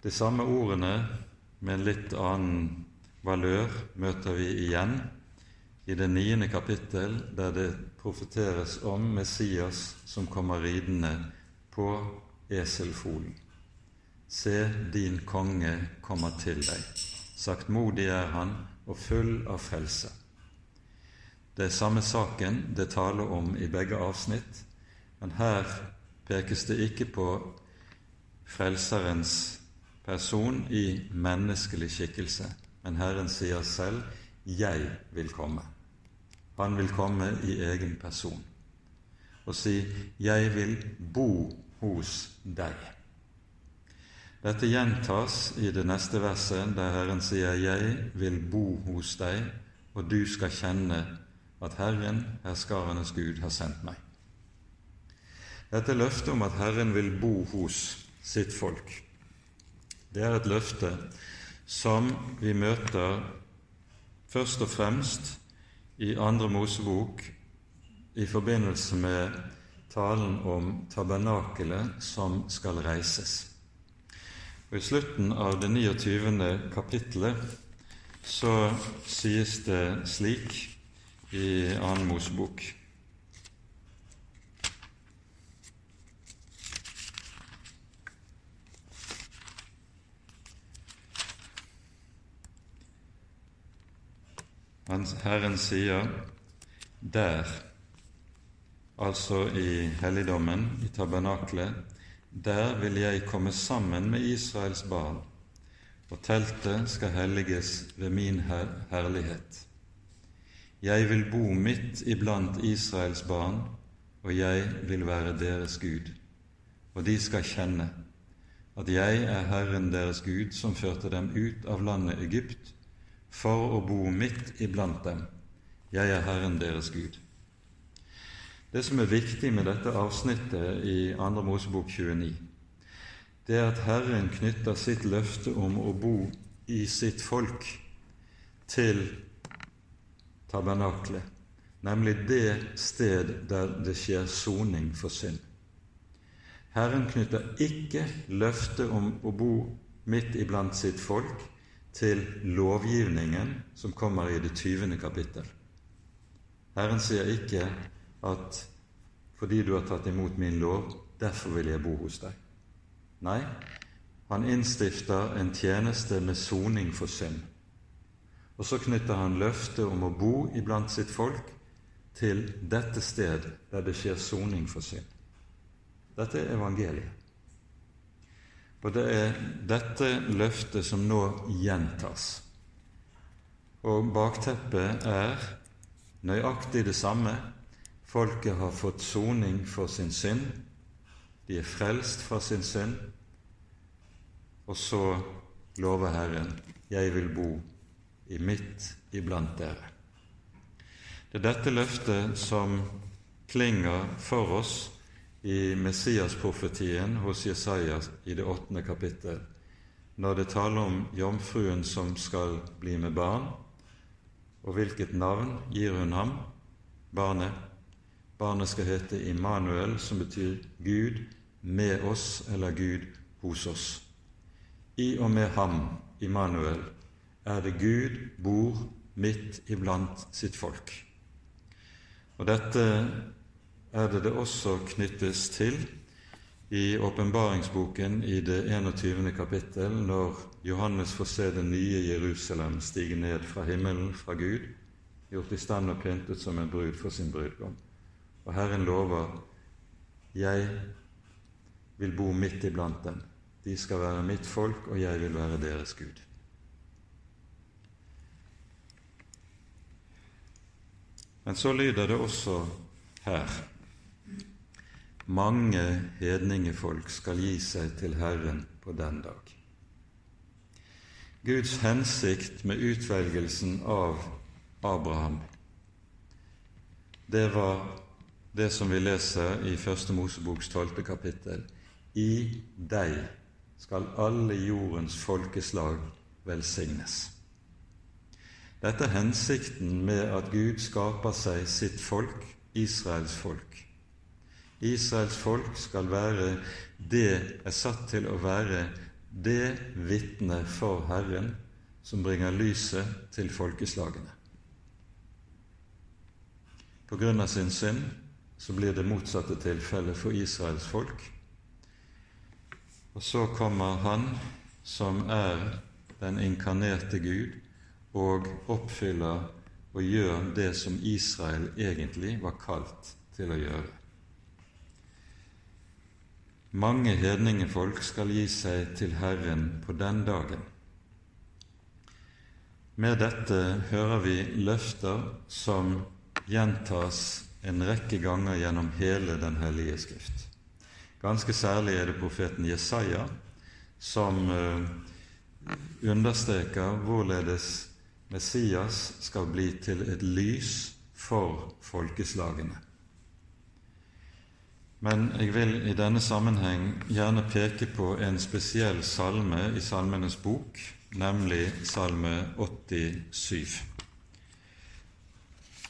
De samme ordene med en litt annen valør møter vi igjen i det niende kapittel, der det profeteres om Messias som kommer ridende på eselfolen. Se, din konge kommer til deg. Saktmodig er han og full av frelse. Det er samme saken det taler om i begge avsnitt, men her pekes det ikke på Frelserens person i menneskelig skikkelse, men Herren sier selv 'Jeg vil komme'. Han vil komme i egen person og si 'Jeg vil bo hos deg'. Dette gjentas i det neste verset, der Herren sier, 'Jeg vil bo hos deg, og du skal kjenne at Herren, herskarenes Gud, har sendt meg.' Dette løftet om at Herren vil bo hos sitt folk, det er et løfte som vi møter først og fremst i Andre Mosebok i forbindelse med talen om tabernakelet som skal reises. Og I slutten av det 29. kapittelet så sies det slik i Annen Mosebok Herren sier der, altså i helligdommen, i tabernaklet, der vil jeg komme sammen med Israels barn, og teltet skal helliges ved min her herlighet. Jeg vil bo midt iblant Israels barn, og jeg vil være deres Gud. Og de skal kjenne at jeg er Herren deres Gud, som førte dem ut av landet Egypt, for å bo midt iblant dem. Jeg er Herren deres Gud. Det som er viktig med dette avsnittet i 2. Mosebok 29, det er at Herren knytter sitt løfte om å bo i sitt folk til tabernaklet, nemlig det sted der det skjer soning for synd. Herren knytter ikke løftet om å bo midt iblant sitt folk til lovgivningen som kommer i det tyvende kapittel. Herren sier ikke at fordi du har tatt imot min lov, derfor vil jeg bo hos deg. Nei, han innstifter en tjeneste med soning for synd. Og så knytter han løftet om å bo iblant sitt folk til dette sted der det skjer soning for synd. Dette er evangeliet. Og det er dette løftet som nå gjentas. Og bakteppet er nøyaktig det samme. Folket har fått soning for sin synd. De er frelst fra sin synd. Og så lover Herren, 'Jeg vil bo i midt iblant dere'. Det er dette løftet som klinger for oss i Messias-profetien hos Jesaja i det åttende kapittel, når det taler om jomfruen som skal bli med barn. Og hvilket navn gir hun ham? Barnet. Barnet skal hete Immanuel, som betyr Gud med oss, eller Gud hos oss. I og med ham, Immanuel, er det Gud bor midt iblant sitt folk. Og dette er det det også knyttes til i åpenbaringsboken i det 21. kapittel, når Johannes får se det nye Jerusalem stige ned fra himmelen, fra Gud, gjort i stand og pyntet som en brud for sin brudgom. Og Herren lover jeg vil bo midt iblant dem. De skal være mitt folk, og jeg vil være deres Gud. Men så lyder det også her mange hedningefolk skal gi seg til Herren på den dag. Guds hensikt med utvelgelsen av Abraham, det var det som vi leser i Første Moseboks tolvte kapittel. I deg skal alle jordens folkeslag velsignes. Dette er hensikten med at Gud skaper seg sitt folk, Israels folk. Israels folk skal være det er satt til å være det vitne for Herren som bringer lyset til folkeslagene. På grunn av sin synd så blir det motsatte tilfellet for Israels folk. Og så kommer Han som er den inkarnerte Gud, og oppfyller og gjør det som Israel egentlig var kalt til å gjøre. Mange hedningefolk skal gi seg til Herren på den dagen. Med dette hører vi løfter som gjentas en rekke ganger gjennom hele Den hellige skrift. Ganske særlig er det profeten Jesaja som uh, understreker hvorledes Messias skal bli til et lys for folkeslagene. Men jeg vil i denne sammenheng gjerne peke på en spesiell salme i Salmenes bok, nemlig Salme 87.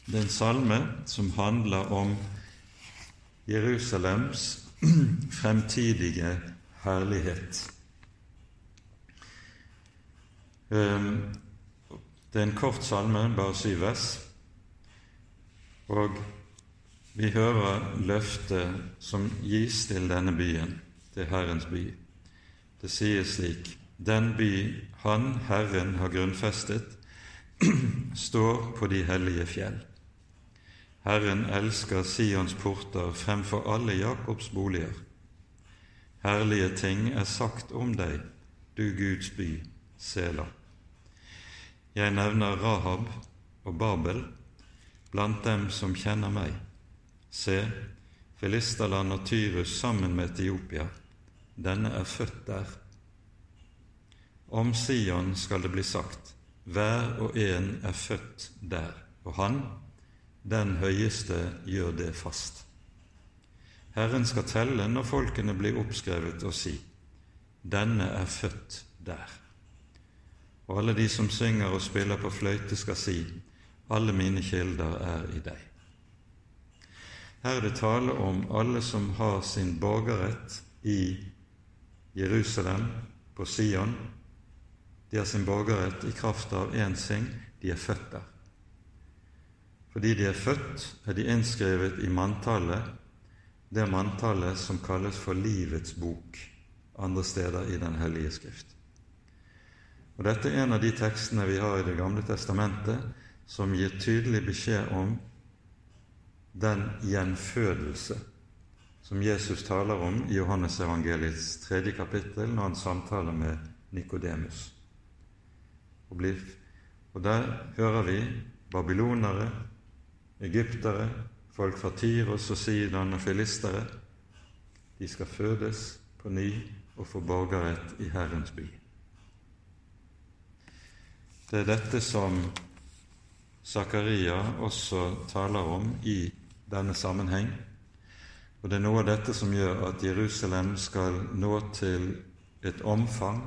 Det er en salme som handler om Jerusalems fremtidige herlighet. Ehm, det er en kort salme, bare syv vers. Og vi hører løftet som gis til denne byen, til Herrens by. Det sies slik Den by Han, Herren, har grunnfestet, står på de hellige fjell. Herren elsker Sions porter fremfor alle Jakobs boliger. Herlige ting er sagt om deg, du Guds by, Sela. Jeg nevner Rahab og Babel blant dem som kjenner meg. Se, Filisterland og Tyrus sammen med Etiopia, denne er født der. Om Sion skal det bli sagt, hver og en er født der, og han, den høyeste, gjør det fast. Herren skal telle når folkene blir oppskrevet, og si:" Denne er født der. Og alle de som synger og spiller på fløyte, skal si:" Alle mine kilder er i deg. Her er det tale om alle som har sin borgerrett i Jerusalem, på Sion. De har sin borgerrett i kraft av én sing de er født der. Fordi de er født, er de innskrevet i manntallet, det manntallet som kalles for Livets bok andre steder i Den hellige skrift. Og Dette er en av de tekstene vi har i Det gamle testamentet som gir tydelig beskjed om den gjenfødelse som Jesus taler om i Johannes evangeliets tredje kapittel når han samtaler med Nikodemus. Og, og der hører vi babylonere, egyptere, folk fra Tyros og Sidan og filistere. De skal fødes på ny og få borgerrett i Herrens by. Det er dette som Zakaria også taler om i denne sammenheng. Og det er noe av dette som gjør at Jerusalem skal nå til et omfang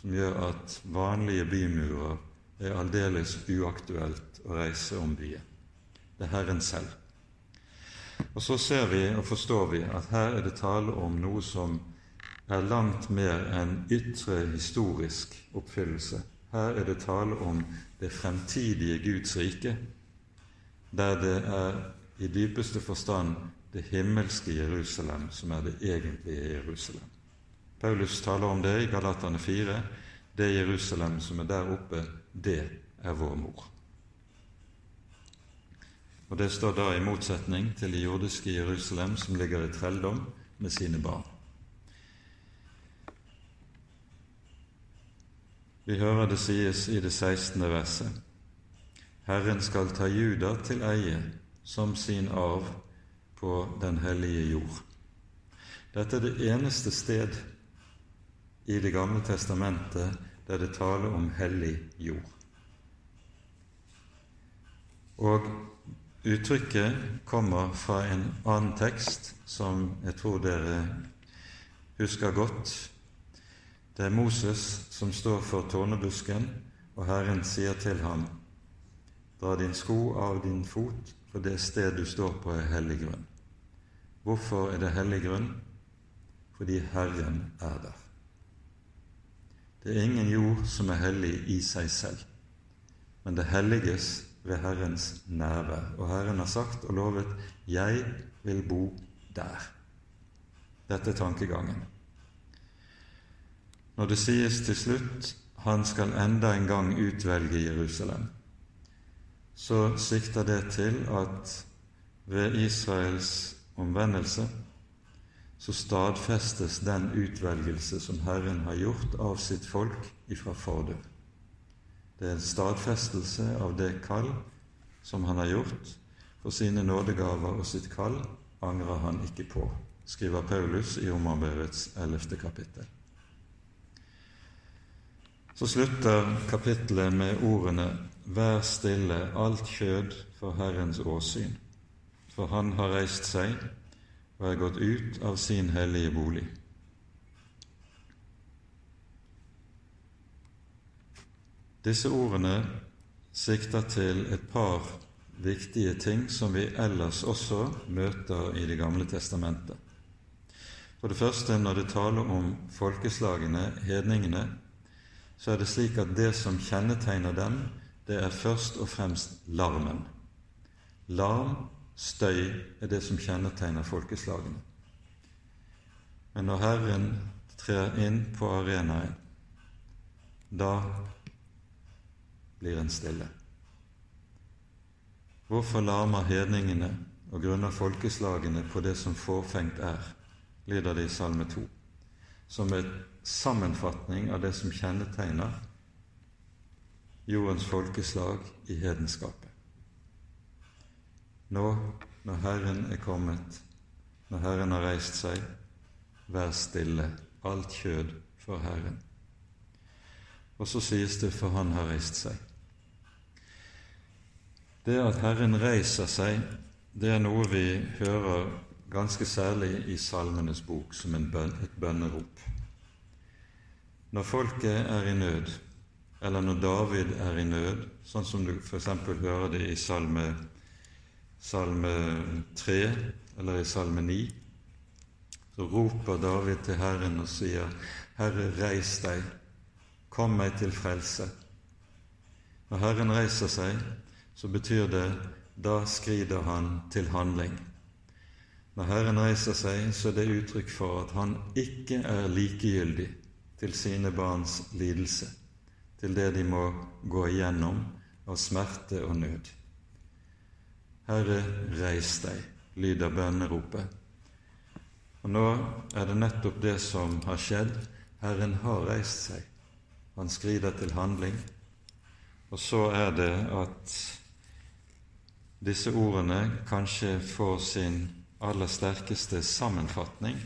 som gjør at vanlige bymurer er aldeles uaktuelt å reise om byen. Det er Herren selv. Og så ser vi og forstår vi at her er det tale om noe som er langt mer enn ytre historisk oppfyllelse. Her er det tale om det fremtidige Guds rike, der det er i dypeste forstand det himmelske Jerusalem som er det egentlige Jerusalem. Paulus taler om det i Galatane 4. Det Jerusalem som er der oppe, det er vår mor. Og Det står da i motsetning til det jordiske Jerusalem som ligger i trelldom med sine barn. Vi hører det sies i det 16. verset. Herren skal ta Juda til eie som sin arv på den hellige jord. Dette er det eneste sted i Det gamle testamentet der det taler om hellig jord. Og uttrykket kommer fra en annen tekst som jeg tror dere husker godt. Det er Moses som står for tårnebusken, og Herren sier til ham:" Dra din sko av din fot, for det sted du står på, er hellig grunn. Hvorfor er det hellig grunn? Fordi Herren er der. Det er ingen jord som er hellig i seg selv, men det helliges ved Herrens nærvær. Og Herren har sagt og lovet 'Jeg vil bo der'. Dette er tankegangen. Når det sies til slutt 'Han skal enda en gang utvelge Jerusalem', så sikter det til at ved Israels omvendelse så stadfestes den utvelgelse som Herren har gjort av sitt folk ifra fordør. Det er en stadfestelse av det kall som han har gjort. For sine nådegaver og sitt kall angrer han ikke på, skriver Paulus i Romerbrevets ellevte kapittel. Så slutter kapittelet med ordene Vær stille, alt kjød, for Herrens åsyn, for Han har reist seg og er gått ut av sin hellige bolig. Disse ordene sikter til et par viktige ting som vi ellers også møter i Det gamle testamentet. For det første, når det taler om folkeslagene, hedningene, så er det slik at det som kjennetegner dem, det er først og fremst larmen. Larm, støy, er det som kjennetegner folkeslagene. Men når Herren trer inn på arenaen, da blir en stille. Hvorfor larmer hedningene og grunner folkeslagene på det som forfengt er, lyder det i Salme 2, som en sammenfatning av det som kjennetegner jordens folkeslag i hedenskapet. Nå, når Herren er kommet, når Herren har reist seg, vær stille, alt kjød for Herren. Og så sies det for Han har reist seg. Det at Herren reiser seg, det er noe vi hører ganske særlig i Salmenes bok som bøn, et bønnerop. Når folket er i nød, eller når David er i nød, sånn som du f.eks. hører det i salme, salme 3 eller i salme 9, så roper David til Herren og sier, Herre, reis deg, kom meg til frelse. Når Herren reiser seg, så betyr det da skrider han til handling. Når Herren reiser seg, så er det uttrykk for at han ikke er likegyldig til sine barns lidelse, til det de må gå igjennom av smerte og nød. Herre, reis deg, lyder bønneropet. Og nå er det nettopp det som har skjedd. Herren har reist seg. Han skrider til handling. Og så er det at disse ordene kanskje får sin aller sterkeste sammenfatning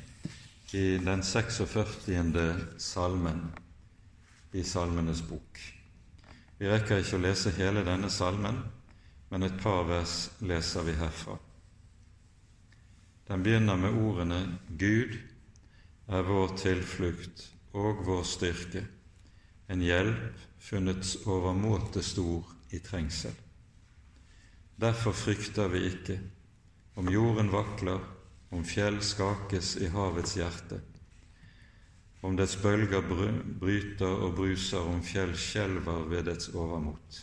i den 46. salmen i Salmenes bok. Vi rekker ikke å lese hele denne salmen, men et par vers leser vi herfra. Den begynner med ordene Gud er vår tilflukt og vår styrke, en hjelp funnet overmåte stor i trengsel. Derfor frykter vi ikke, om jorden vakler, om fjell skakes i havets hjerte, om dets bølger bryter og bruser, om fjell skjelver ved dets overmot.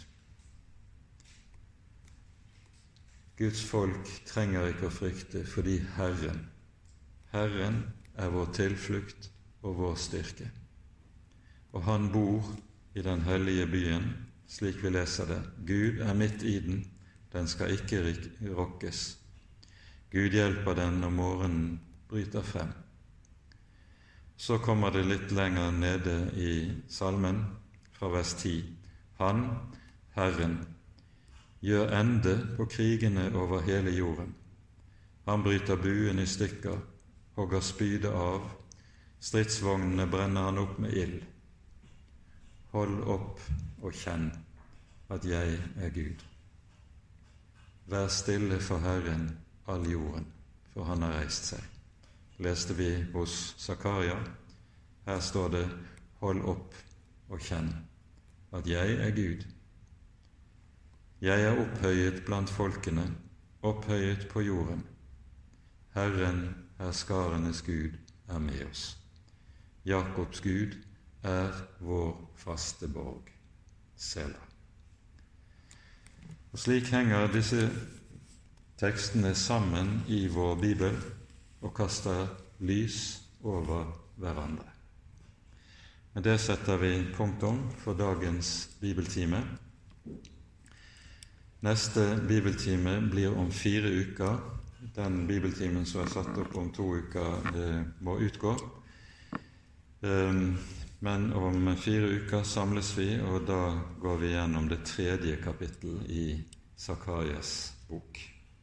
Guds folk trenger ikke å frykte fordi Herren, Herren er vår tilflukt og vår styrke. Og Han bor i den hellige byen, slik vi leser det. Gud er midt i den, den skal ikke rokkes. Gud hjelper den når morgenen bryter frem. Så kommer det litt lenger nede i salmen, fra vers 10. Han, Herren, gjør ende på krigene over hele jorden. Han bryter buen i stykker, hogger spydet av, stridsvognene brenner han opp med ild. Hold opp og kjenn at jeg er Gud. Vær stille for Herren, all jorden, for han har reist seg. Leste vi hos Zakaria. Her står det Hold opp og kjenn at jeg er Gud. Jeg er opphøyet blant folkene, opphøyet på jorden. Herren, herskarenes Gud, er med oss. Jakobs Gud er vår faste borg. Sela. Og Slik henger disse tekstene sammen i vår bibel og kaster lys over hverandre. Med det setter vi punktum for dagens bibeltime. Neste bibeltime blir om fire uker. Den bibeltimen som er satt opp om to uker, må utgå. Ehm, men om fire uker samles vi, og da går vi gjennom det tredje kapittel i Sakarias bok.